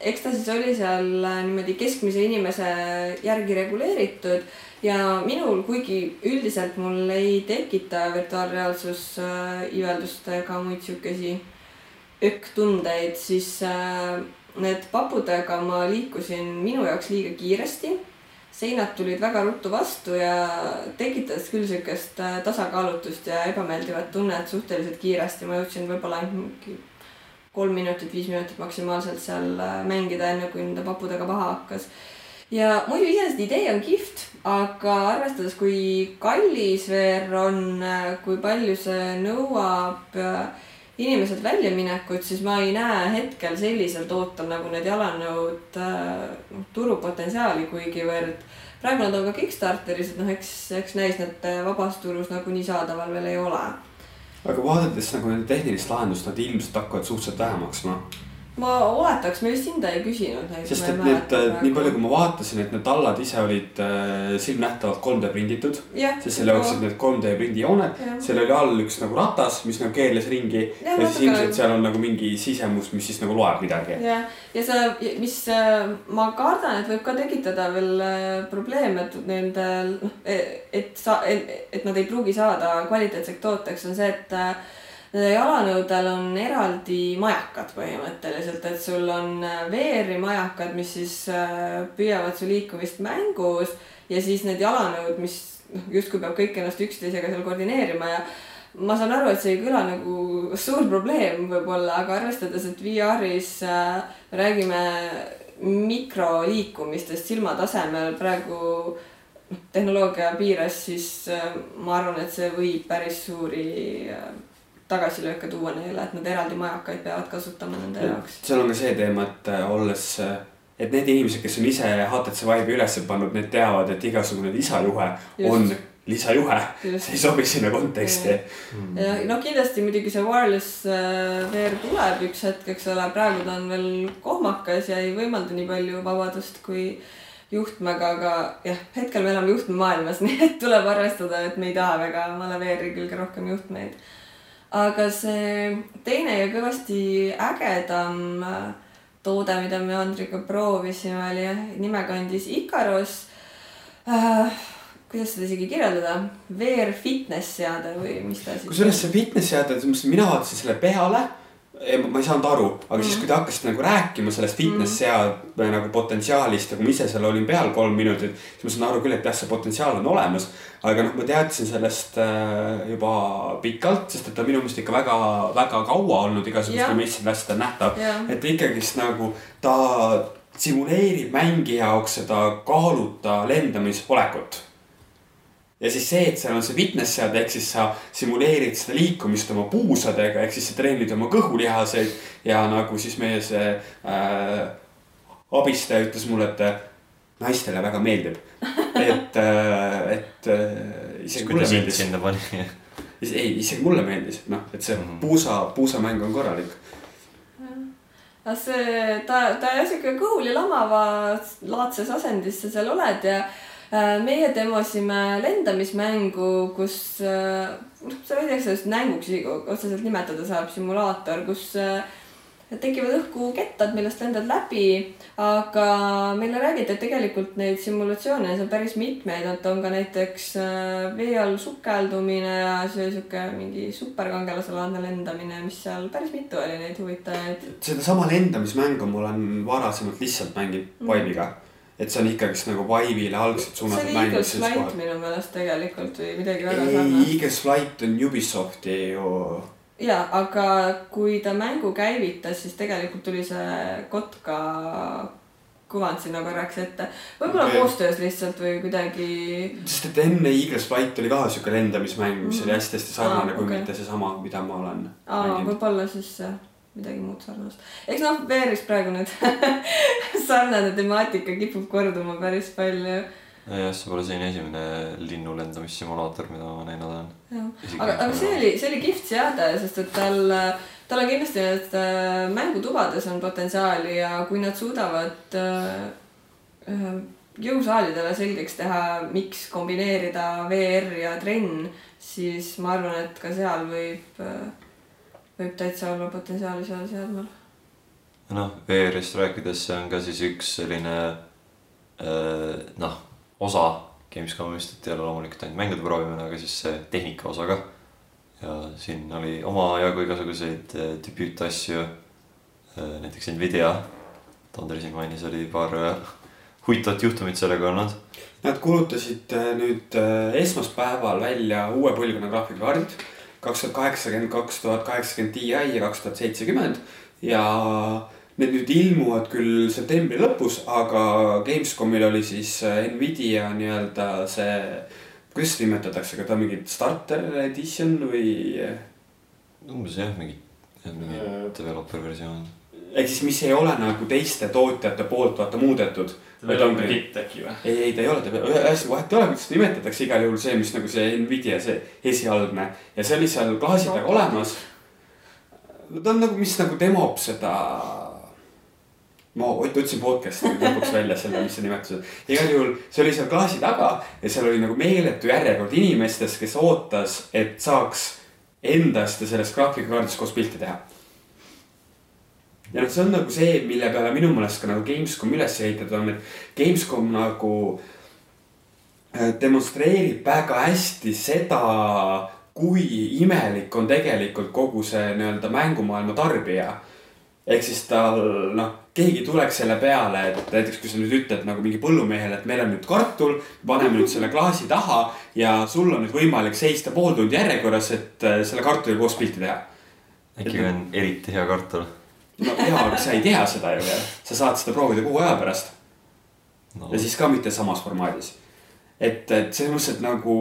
eks ta siis oli seal niimoodi keskmise inimese järgi reguleeritud ja minul, kuigi üldiselt mul ei tekita virtuaalreaalsus iiveldust ega muid siukesi ökktundeid, siis need papudega ma liikusin minu jaoks liiga kiiresti. seinad tulid väga ruttu vastu ja tekitas küll siukest äh, tasakaalutust ja ebameeldivat tunnet suhteliselt kiiresti. ma jõudsin võib-olla mingi kolm minutit, viis minutit maksimaalselt seal äh, mängida, enne kui nende papudega paha hakkas. ja muidu iseenesest idee on kihvt, aga arvestades, kui kallis VR on, äh, kui palju see nõuab äh, inimesed väljaminekut, siis ma ei näe hetkel sellisel tootel nagu need jalanõud äh, noh, turupotentsiaali kuigivõrd. praegu nad on ka Kickstarteris, et noh, eks, eks näis, need vabas turus nagunii saadaval veel ei ole.
aga vaadates nagu tehnilist lahendust, nad ilmselt hakkavad suhteliselt vähe maksma
ma oletaks, me vist hinda ei küsinud.
sest et need, nii palju, kui ma vaatasin, et need tallad ise olid äh, silmnähtavalt 3D prinditud. sest selle jaoks olid need 3D prindi jooned, seal oli all üks nagu ratas, mis nagu keerles ringi ja, ja siis ilmselt seal on nagu mingi sisemus, mis siis nagu loeb midagi.
ja, ja see, mis äh, ma kardan, et võib ka tekitada veel äh, probleeme, et nendel, noh, et sa, et nad ei pruugi saada kvaliteetseks tooteks, on see, et jalanõudel on eraldi majakad põhimõtteliselt, et sul on äh, VR-i majakad, mis siis äh, püüavad su liikumist mängus ja siis need jalanõud, mis noh, justkui peab kõik ennast üksteisega seal koordineerima ja ma saan aru, et see ei kõla nagu *laughs* suur probleem võib-olla, aga arvestades, et VR-is äh, räägime mikroliikumistest silmatasemel praegu noh, tehnoloogia piires, siis äh, ma arvan, et see võib päris suuri äh, tagasilööke tuua neile, et nad eraldi majakaid peavad kasutama nende ja, jaoks.
seal on ka see teema, et äh, olles, äh, et need inimesed, kes on ise HTC Vive'i üles pannud, need teavad, et igasugune lisajuhe Just. on lisajuhe, see ei sobi sinna konteksti.
Ja noh, kindlasti muidugi see wireless äh, VR tuleb üks hetk, eks ole, praegu ta on veel kohmakas ja ei võimalda nii palju vabadust kui juhtmega, aga jah, hetkel me elame juhtmemaailmas, *laughs* nii et tuleb arvestada, et me ei taha väga omale VR-i külge rohkem juhtmeid aga see teine ja kõvasti ägedam äh, toode, mida me Andriga proovisime, oli nimekandis Ikaros äh,. kuidas seda isegi kirjeldada, VR fitness seade või mis ta siis.
kusjuures see fitness seade, mina vaatasin selle peale ma ei saanud aru, aga mm. siis, kui te hakkasite nagu rääkima sellest fitness mm. seadme nagu potentsiaalist ja kui ma ise seal olin peal kolm minutit, siis ma sain aru küll, et jah, see potentsiaal on olemas. aga noh, ma teadsin sellest äh, juba pikalt, sest et ta minu meelest ikka väga, väga kaua olnud igasugustel messidel asjadel nähtav. et ikkagist nagu ta simuleerib mängija jaoks seda kaaluta lendamisolekut ja siis see, et seal on see fitness seade, ehk siis sa simuleerid seda liikumist oma puusadega, ehk siis sa treenid oma kõhulihaseid ja nagu siis meie see äh, abistaja ütles mulle, et äh, naistele väga meeldib. et äh,, et äh, isegi mulle meeldis. sinna pani ei, isegi mulle meeldis, et noh, et see mm -hmm. puusa, puusamäng on korralik
aga see, ta, ta sihuke kõhuli lamava laadses asendis sa seal oled ja meie demosime lendamismängu, kus äh, noh, seda ei tea, kas sellest mänguks otseselt nimetada saab, simulaator, kus äh, tekivad õhku kettad, millest lendad läbi, aga meile räägiti, et tegelikult neid simulatsioone on seal päris mitmeid, et on ka näiteks äh, vee all sukeldumine ja see sihuke mingi superkangelaselaadne lendamine, mis seal päris mitu oli neid huvitajaid.
sedasama lendamismängu ma olen varasemalt lihtsalt mänginud Vive'iga. Et see on ikkagist nagu Vive'ile algselt
see
suunatud
oli
mäng.
Eagles Flight minu meelest tegelikult või midagi väga sarnast.
Eagles Flight on Ubisofti ju.
ja, aga kui ta mängu käivitas, siis tegelikult tuli see kotka kuvand sinna korraks ette. võib-olla okay. koostöös lihtsalt või kuidagi.
sest et enne Eagles Flight oli ka siuke lendamismäng, mis oli hästi-hästi sarnane
Aa,
kui
okei.
mitte seesama, mida ma olen
aa, võib-olla siis midagi muud sarnast. eks noh, VR-is praegu nüüd *laughs* *laughs* sarnane temaatika kipub korduma päris palju.
jah, see pole selline esimene linnu lendamissimulaator, mida ma näinud olen.
aga, aga see oli, see oli kihvt seade, sest et tal, tal on kindlasti need äh, mängutubades on potentsiaali ja kui nad suudavad äh, äh, jõusaalidele selgeks teha, miks kombineerida VR ja trenn, siis ma arvan, et ka seal võib, võib täitsa olla potentsiaali seal seadmal.
noh, VR-ist rääkides, see on ka siis üks selline äh, noh, osa Gamescomist, et ei ole loomulikult ainult mängude proovimine, aga siis see tehnika osa ka. ja siin oli omajagu igasuguseid äh, debüütasju. näiteks Nvidia, Tonder siin mainis, oli paar äh, huvitavat juhtumit sellega olnud.
Nad kuulutasid äh, nüüd äh, esmaspäeval välja uue põlvkonna graafikakaardid. kaks tuhat kaheksakümmend, kaks tuhat kaheksakümmend Ti ja kaks tuhat seitsekümmend ja need nüüd ilmuvad küll septembri lõpus, aga Gamescomil oli siis äh, Nvidia nii-öelda see, kuidas seda nimetatakse, kas ta on mingi starter edition või
umbes jah, mingi, mingi developer versioon.
ehk siis, mis ei ole nagu teiste tootjate poolt vaata muudetud.
veel on ka kitt äkki või?
ei, ei ta ei ole, ta ühesõnaga vahet ei ole, kuidas seda nimetatakse, igal juhul see, mis nagu see Nvidia, see esialgne ja see oli seal klaasi taga olemas. ta on nagu, mis nagu demob seda. Ma ot- otsin podcast'i lõpuks välja selle, mis see nimetus on. igal juhul see oli seal klaasi taga ja seal oli nagu meeletu järjekord inimestest, kes ootas, et saaks endast ja sellest graafikakaardist koos pilti teha ja noh, see on nagu see, mille peale minu meelest ka nagu Gamescom üles ehitatud on, et Gamescom nagu äh, demonstreerib väga hästi seda, kui imelik on tegelikult kogu see nii-öelda mängumaailma tarbija. ehk siis tal noh, keegi tuleks selle peale, et näiteks kui sa nüüd ütled nagu mingi põllumehele, et meil on nüüd kartul, paneme nüüd selle klaasi taha ja sul on nüüd võimalik seista pool tundi järjekorras, et äh, selle kartuliga koos pilti teha
äkki on eriti hea kartul
no jaa, aga sa ei tea seda ju veel, sa saad seda proovida kuu aja pärast
no.
ja siis ka mitte samas formaadis. et, et selles mõttes, et nagu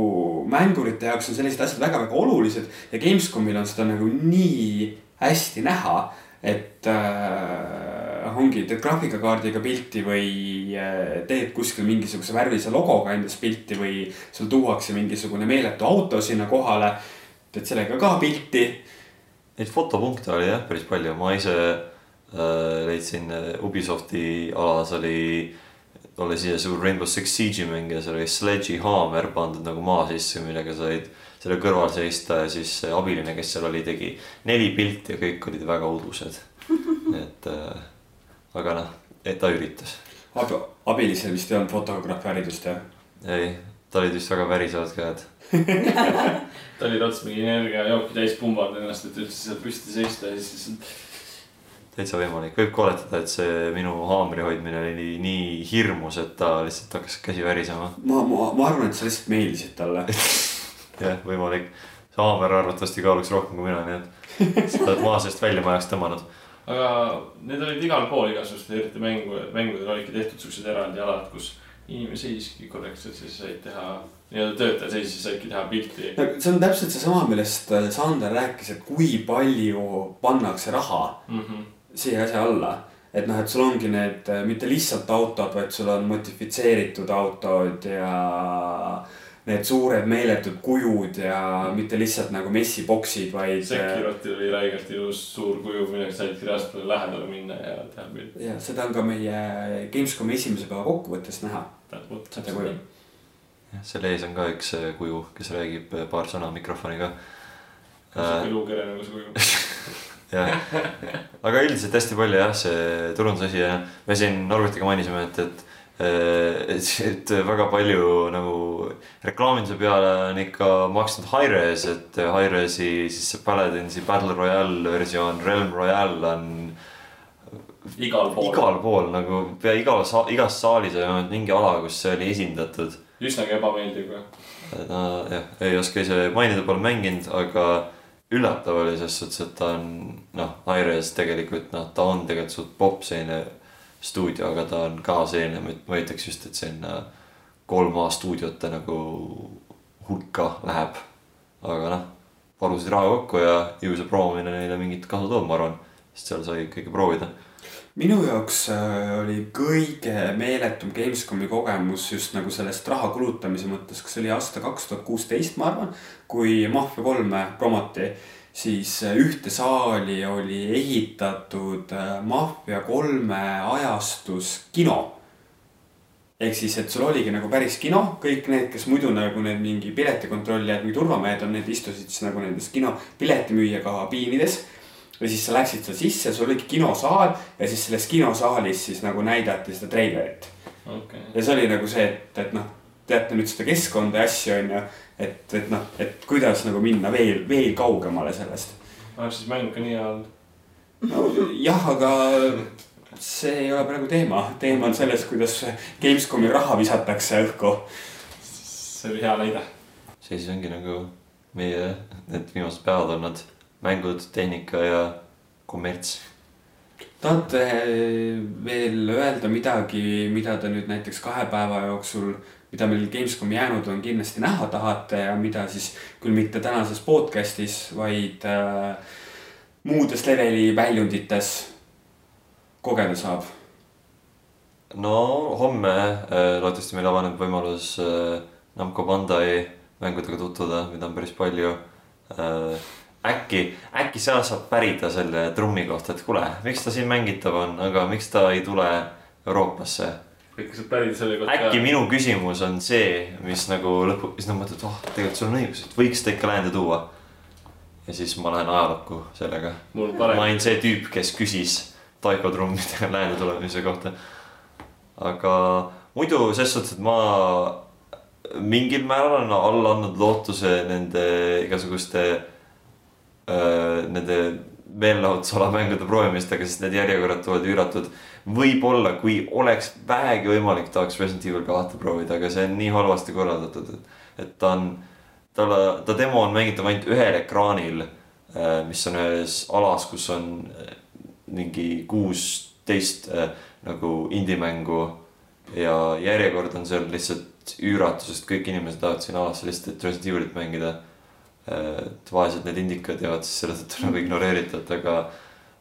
mängurite jaoks on sellised asjad väga-väga olulised ja Gamescomil on seda nagu nii hästi näha, et äh, ongi, teed graafikakaardiga pilti või äh, teed kuskil mingisuguse värvilise logoga endast pilti või sul tuuakse mingisugune meeletu auto sinna kohale, teed sellega ka pilti
Neid fotopunkte oli jah päris palju, ma ise äh, leidsin äh, Ubisofti alas oli, oli siia suur Rainbow Six Siege'i mäng ja seal oli Sledge'i haamer pandud nagu maa sisse, millega said selle kõrval seista ja siis see abiline, kes seal oli, tegi neli pilti ja kõik olid väga udused. *laughs* et äh, aga noh, et ta üritas.
Ab. abilisel vist ei olnud fotograafi haridust jah?
ei, tal olid vist väga värisevad käed. *laughs*
ta oli ots mingi energiajooki täis pumbanud ennast, et üldse seal püsti seista ja siis lihtsalt.
täitsa võimalik, võib ka oletada, et see minu haamri hoidmine oli nii hirmus, et ta lihtsalt hakkas käsi värisema.
ma, ma, ma arvan, et sa lihtsalt meeldisid talle. *laughs*
jah, võimalik. see haamer arvatavasti kaaluks rohkem kui mina, nii et sa oled maa seest välja ma oleks tõmmanud.
Aga need olid igal pool igasugustel, eriti mängu, mängudel olidki tehtud siuksed eraldi alad, kus inimene seiski korrektselt, siis said teha, nii-öelda töötaja seisis, saidki teha pilti.
see on täpselt seesama, millest äh, Sander rääkis, et kui palju pannakse raha
Mm -hmm.
siia asja alla. et noh, et sul ongi need äh, mitte lihtsalt autod, vaid sul on modifitseeritud autod ja need suured meeletud kujud ja mitte lihtsalt nagu messiboksid, vaid. äh,
Sekirotil oli räigelt ilus suur kuju, millega saidki reaalselt lähedale minna ja teha pilti.
ja seda on ka meie Gamescomi esimese päeva kokkuvõttes näha. Seda kuju.
jah, selle ees on ka üks äh, kuju, kes räägib äh, paar sõna mikrofoniga.
sihuke luukere nagu see kuju. *laughs*
jah, aga üldiselt hästi palju jah, see turundusasi ja me siin Norbutiga mainisime, et, et et, et väga palju nagu reklaaminduse peale on ikka maksnud Hi-Res, et Hi-Res'i siis see Paladinsi Battle Royale versioon Realm Royale on
igal pool.
igal pool nagu pea igal sa-, igas saalis on olnud mingi ala, kus see oli esindatud.
üsnagi ebameeldiv ka.
no jah, ei oska ise mainida, pole mänginud, aga üllatav oli ses suhtes, et ta on noh, Hi-Res tegelikult noh, ta on tegelikult suht popp selline stuudio, aga ta on ka selline, ma ütleks just, et sinna kolm A stuudiote nagu hulka läheb. aga noh, palusid raha kokku ja ju see proomine neile mingit kasu toob, ma arvan, sest seal sai kõike proovida.
minu jaoks äh, oli kõige meeletum Gamescomi kogemus just nagu sellest raha kulutamise mõttes, kas see oli aasta kaks tuhat kuusteist, ma arvan. kui Mafia kolme promoti, siis äh, ühte saali oli ehitatud äh, Mafia kolme ajastus kino ehk siis, et sul oligi nagu päris kino, kõik need, kes muidu nagu need mingi piletikontrollijad või turvamehed on, need istusid siis nagu nendes kino piletimüüja kabiinides. ja siis sa läksid seal sisse, sul oligi kinosaal ja siis selles kinosaalis siis nagu näidati seda treilerit.
okei.
ja see oli nagu see, et, et noh, teate nüüd seda keskkonda ja asju on ju. et, et noh, et kuidas nagu minna veel, veel kaugemale sellest.
on siis mäng ka nii hea olnud?
no jah, aga see ei ole praegu teema, teema on selles, kuidas Gamescomi raha visatakse õhku
see oli hea näide.
see siis ongi nagu meie need viimased päevad olnud mängud, tehnika ja kommerts.
tahate veel öelda midagi, mida te nüüd näiteks kahe päeva jooksul, mida meil Gamescomi jäänud on, kindlasti näha tahate ja mida siis küll mitte tänases podcast'is, vaid äh, muudes leveli väljundites kogeda saab?
no homme äh, loodetavasti meil avaneb võimalus äh, Namco Bandai mängudega tutvuda, mida on päris palju äh,. äkki, äkki seal saab pärida selle trummi kohta, et kuule, miks ta siin mängitav on, aga miks ta ei tule Euroopasse.
Ikka saab pärida selle kohta.
äkki minu küsimus on see, mis nagu lõpu, siis nad mõtlevad, oh, tegelikult sul on õigus, et võiks ta ikka läände tuua. ja siis ma lähen ajalukku sellega. ma olin see tüüp, kes küsis taiko trummide *laughs* läände tulemise kohta. aga muidu ses suhtes, et ma mingil määral olen alla andnud lootuse nende igasuguste äh, nende meelelahutusala-mängude proovimistega, sest need järjekorrad tulevad üüratud. võib-olla, kui oleks vähegi võimalik, tahaks Resident Evil kahte proovida, aga see on nii halvasti korraldatud, et, et ta on, talle, ta demo on mängitav ainult ühel ekraanil, mis on ühes alas, kus on äh, mingi kuusteist äh, nagu indie-mängu ja järjekord on seal lihtsalt üüratu, sest kõik inimesed tahavad sinna alasse lihtsalt, et Resident Evilit mängida. Et vaesed need indikad jäävad siis selle tõttu nagu ignoreeritud, aga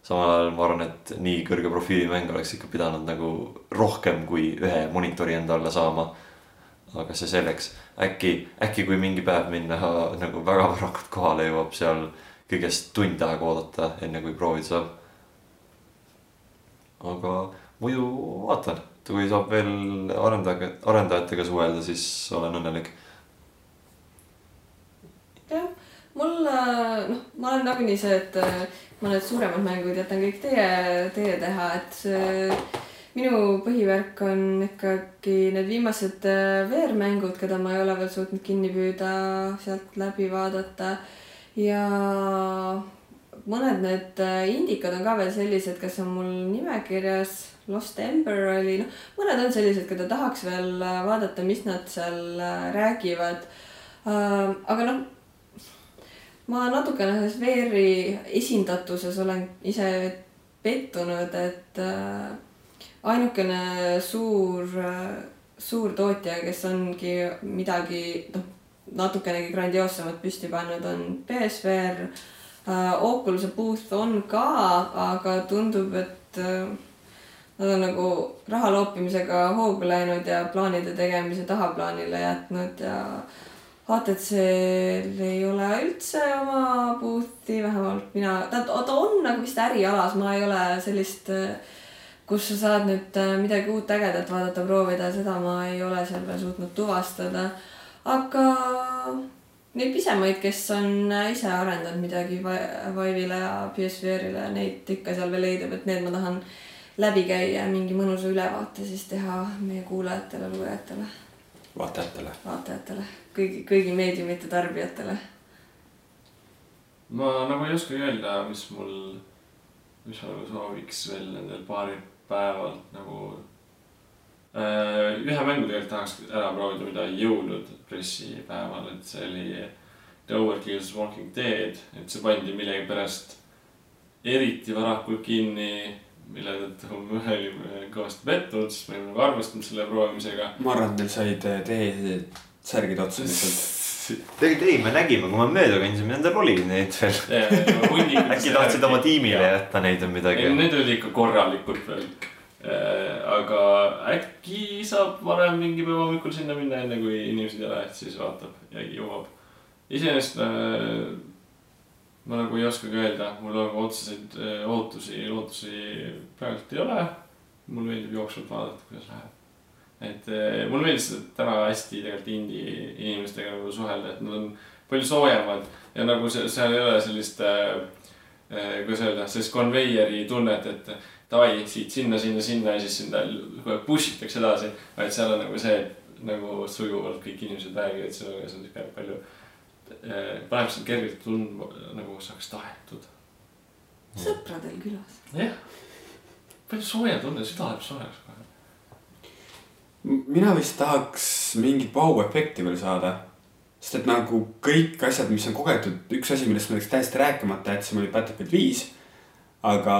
samal ajal ma arvan, et nii kõrge profiili mäng oleks ikka pidanud nagu rohkem kui ühe monitori enda alla saama. aga see selleks, äkki, äkki kui mingi päev minna *laughs* nagu väga varakult kohale jõuab seal kõigest tund aega oodata, enne kui proovida saab. aga muidu vaatan, kui saab veel arendajaga, arendajatega suhelda, siis olen õnnelik.
jah, mul äh, noh, ma olen nagunii see, et äh, ma need suuremad mängud jätan kõik teie, teie teha, et see minu põhivärk on ikkagi need viimased äh, VR-mängud, keda ma ei ole veel suutnud kinni püüda, sealt läbi vaadata ja mõned need indikad on ka veel sellised, kes on mul nimekirjas. Lost Ember oli, noh, mõned on sellised, keda tahaks veel vaadata, mis nad seal räägivad. aga noh, ma natukene selles VR-i esindatuses olen ise pettunud, et äh, ainukene suur, suur tootja, kes ongi midagi noh, natukenegi grandioossemat püsti pannud, on BSVR äh,. Oculus'e booth on ka, aga tundub, et äh, nad on nagu raha loopimisega hoogu läinud ja plaanide tegemise tahaplaanile jätnud ja HTC-l ei ole üldse oma boot'i, vähemalt mina, ta, ta on nagu vist ärialas, ma ei ole sellist, kus sa saad nüüd äh, midagi uut ägedat vaadata, proovida, seda ma ei ole seal veel suutnud tuvastada. aga neid pisemaid, kes on äh, ise arendanud midagi Vi- Vive'ile ja PSVR-ile, neid ikka seal veel leidub, et need ma tahan läbi käia, mingi mõnusa ülevaate siis teha meie kuulajatele, lugejatele,
vaatajatele.
vaatajatele, kõigi, kõigi meediumite tarbijatele.
ma nagu ei oskagi öelda, mis mul, mis ma nagu sooviks veel nendel paaril päeval nagu äh,. ühe mängu tegelikult tahaks ära proovida, mida ei jõudnud pressipäeval, et see oli The Overkill's Walking Dead, et see pandi millegipärast eriti varakult kinni, mille tõttu *laughs* me olime kõvasti pettunud, sest me olime nagu arvestanud selle proovimisega.
ma arvan, et neil said T-särgid otsa lihtsalt.
tegelikult ei, me nägime, kui me mööda käisime, nendel oli neid veel. äkki tahtsid oma tiimile jätta neid või midagi
ei,? need oli ikka korralikult veel. aga äkki saab varem mingi päev hommikul sinna minna, enne kui inimesed ei et siis vaatab ja jõuab. iseenesest äh, ma nagu ei oskagi öelda, mul nagu otseseid äh, ootusi, lootusi praegult ei ole. mul meeldib jooksvalt vaadata, kuidas läheb. Et äh, mulle meeldis täna hästi tegelikult indie inimestega nagu suhelda, et nad on palju soojemad ja nagu see, seal ei ole sellist äh, kuidas öelda, sellist konveieri tunnet, et davai siit sinna, sinna, sinna ja siis sinna aeg push itakse edasi. vaid seal on nagu see, et nagu sujuvalt kõik inimesed räägivad sinuga, see on siuke palju äh,, paneb sind kergelt tundma, nagu saaks tahetud.
sõpradel külas.
jah, palju soojem tunne, süda läheb soojaks kohe.
Mina vist tahaks mingit vau-efekti veel saada. sest et nagu kõik asjad, mis on kogetud, üks asi, millest me läks täiesti rääkimata jätsime, oli Battlefield viis. aga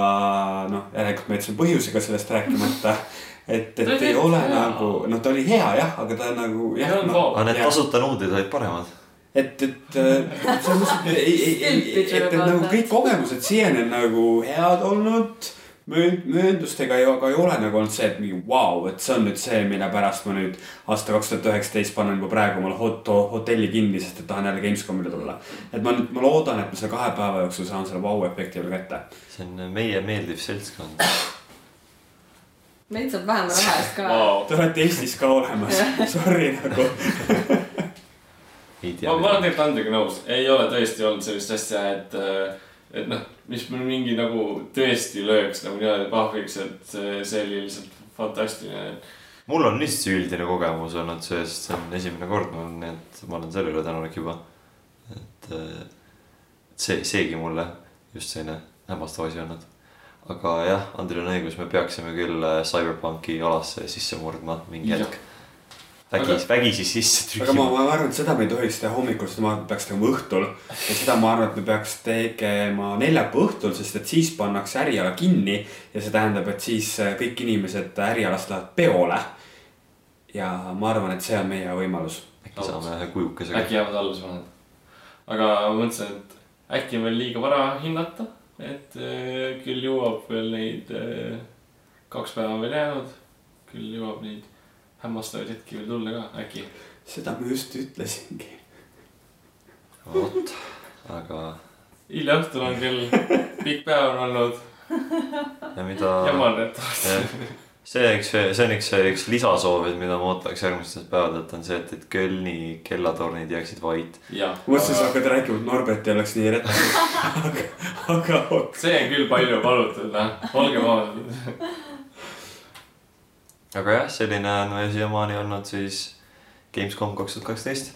noh, järelikult me jätsime põhjusega sellest rääkimata. *laughs* et, et ei ole
hea.
nagu, no ta oli hea jah, aga ta nagu jah no,
aga need tasuta nuudid olid paremad.
et, et äh, selles mõttes, et ei, ei, ei, *laughs* et, et nagu kõik kogemused siiani on nagu head olnud. möönd-, mööndustega ei, aga ei ole nagu olnud see, et mingi vau wow,, et see on nüüd see, mille pärast ma nüüd aasta kaks tuhat üheksateist panen juba praegu omale hot-, hotelli kinni, sest et tahan jälle Gamescomile tulla. et ma nüüd, ma loodan, et ma selle kahe päeva jooksul saan selle vau-efekti veel kätte.
see on meie meeldiv seltskond.
meid saab vähema raha eest ka.
Te olete Eestis ka olemas, *laughs* sorry nagu.
ma, ma olen. tegelikult Andriga nõus, ei ole tõesti olnud sellist asja, et, et noh, mis mul mingi nagu tõesti lööks nagu niimoodi pahviks, et see, oli lihtsalt fantastiline.
mul on lihtsalt see üldine kogemus olnud sest see on esimene kord mul, nii et ma olen selle üle tänulik juba. et see, seegi mulle just selline hämmastav asi olnud. aga jah, Andril on õigus, me peaksime küll äh, CyberPunki alasse sisse murdma mingi
Jah.
hetk. vägisi, vägisi sisse
aga ma, ma arvan, et seda me ei tohiks teha hommikul, seda ma peaks tegema õhtul. ja seda ma arvan, et me peaks tegema neljapäeva õhtul, sest et siis pannakse äriala kinni ja see tähendab, et siis äh, kõik inimesed ärialast lähevad peole. ja ma arvan, et see on meie võimalus.
äkki saame ühe kujukesega.
äkki jäävad alles vanad. aga ma mõtlesin, et äkki on veel liiga vara hinnata, et eh, küll jõuab veel neid, kaks päeva on veel jäänud. küll jõuab neid hämmastavaid hetki veel tulla ka, äkki.
seda ma just ütlesingi.
vot, aga
hilja õhtul on küll, pikk päev on olnud,
ja mida.
jaman, et
see, eks, see on üks, üks lisasoov, et mida ma ootaks järgmistelt päevadelt on see, et, et Kölni kellatornid jääksid vait.
mõtlesin, sa hakkad rääkima, et Norbert ei oleks nii rettas. *laughs* aga, aga
see on küll palju palutud, noh, olgem ausad.
Aga jah, selline on meil siiamaani olnud siis Gamescom kaks tuhat kaksteist.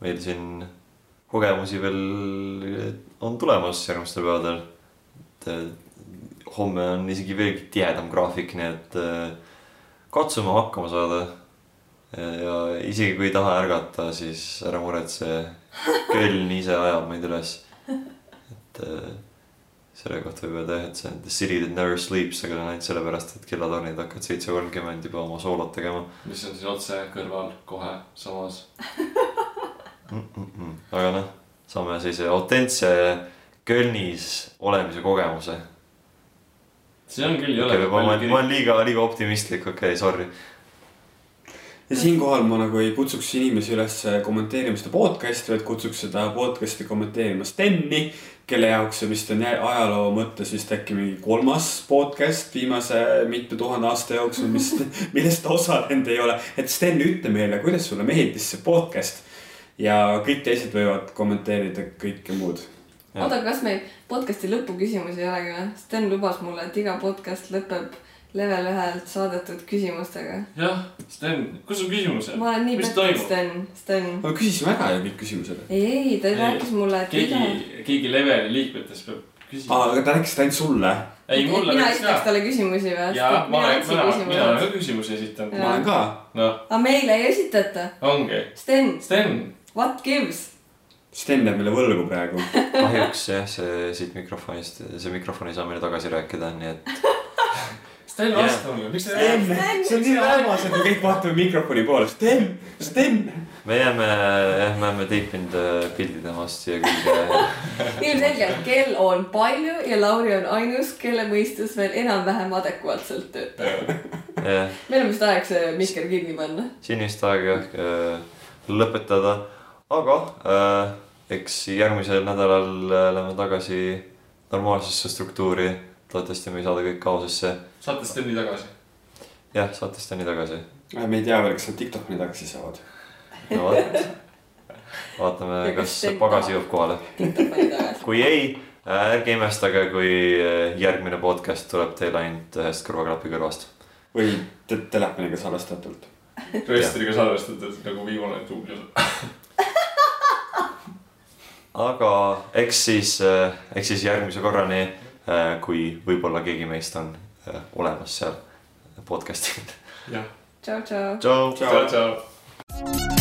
meil siin kogemusi veel on tulemas järgmistel päevadel. et eh, homme on isegi veelgi tihedam graafik, nii et katsume hakkama saada. ja isegi kui ei taha ärgata, siis ära muretse, Köln ise ajab meid üles. et selle kohta võib öelda jah, et see on the city that never sleeps, aga ainult sellepärast, et kellatornid hakkavad seitse kolmkümmend juba oma soolot tegema
mis on siis otse kõrval, kohe samas.
mm. -mm. aga noh, saame sellise autentse Kölnis olemise kogemuse.
see on küll jõle
ma olen, ma olen liiga, liiga optimistlik, okei okay,, sorry.
ja siinkohal ma nagu ei kutsuks inimesi üles kommenteerima seda podcast'i, vaid kutsuks seda podcast'i kommenteerima Steni. Kelle jaoks see vist on ajaloo mõttes vist äkki mingi kolmas podcast viimase mitu tuhande aasta jooksul, mis *laughs* *laughs* millest ta osalenud ei ole. et Sten, ütle meile, kuidas sulle meeldis see podcast. ja kõik teised võivad kommenteerida kõike muud.
Oota, kas meil podcast'i lõpuküsimusi ei olegi või? Sten lubas mulle, et iga podcast lõpeb level ühelt saadetud küsimustega.
jah, Sten, kus su küsimused?
ma olen nii pettunud? Sten, Sten.
me küsisime ära ju kõik küsimused.
ei, ei, ta
Ei,
rääkis mulle, et iga.
keegi, keegi leveli liikmetest peab küsima.
aa, aga ta rääkis ainult sulle.
ei, mulle
mina esitaks talle küsimusi või?
ja ma olen, mina, mina
küsimusi
olen. ka küsimusi esitanud.
ma olen ka.
noh,
aga meile ei esitata.
ongi.
Sten,
Sten,
what gives?
Sten jääb meile võlgu praegu. *laughs*
kahjuks jah, see siit mikrofonist, see mikrofon ei saa meile tagasi rääkida, nii et
Sten, vasta mulle, miks sa
Sten
räägid?,
see on nii armas, et me kõik vaatame mikrofoni poole. Sten, Sten.
me jääme, jah, me oleme teipinud äh, pildi temast siia külge. *laughs*
ilmselgelt kell on palju ja Lauri on ainus, kelle mõistus veel enam-vähem adekvaatselt töötab. meil on vist aeg see mikker kinni panna.
siin vist aeg jah äh, lõpetada, aga äh, eks järgmisel nädalal äh, läheme tagasi normaalsesse struktuuri. loodetavasti me ei saada kõik kaosesse.
Saate Steni tagasi.
jah, saatest on nii tagasi.
me ei tea veel, kas nad Tiktokini tagasi saavad.
no vot, vaatame
kas tahab?
jõuab kohale.
TikTok'i
kui ei, ärge imestage, kui äh, järgmine podcast tuleb teil ainult ühest kõrvaklapi kõrvast.
või te telefoniga salvestatult.
Rööstriga salvestatud nagu viimane duubel. *laughs*
aga eks siis, eks siis järgmise korrani, kui võib-olla keegi meist on äh, Äh, olemas seal podcast'il.
jah.
tšau, tšau.
tšau,
tšau, tšau.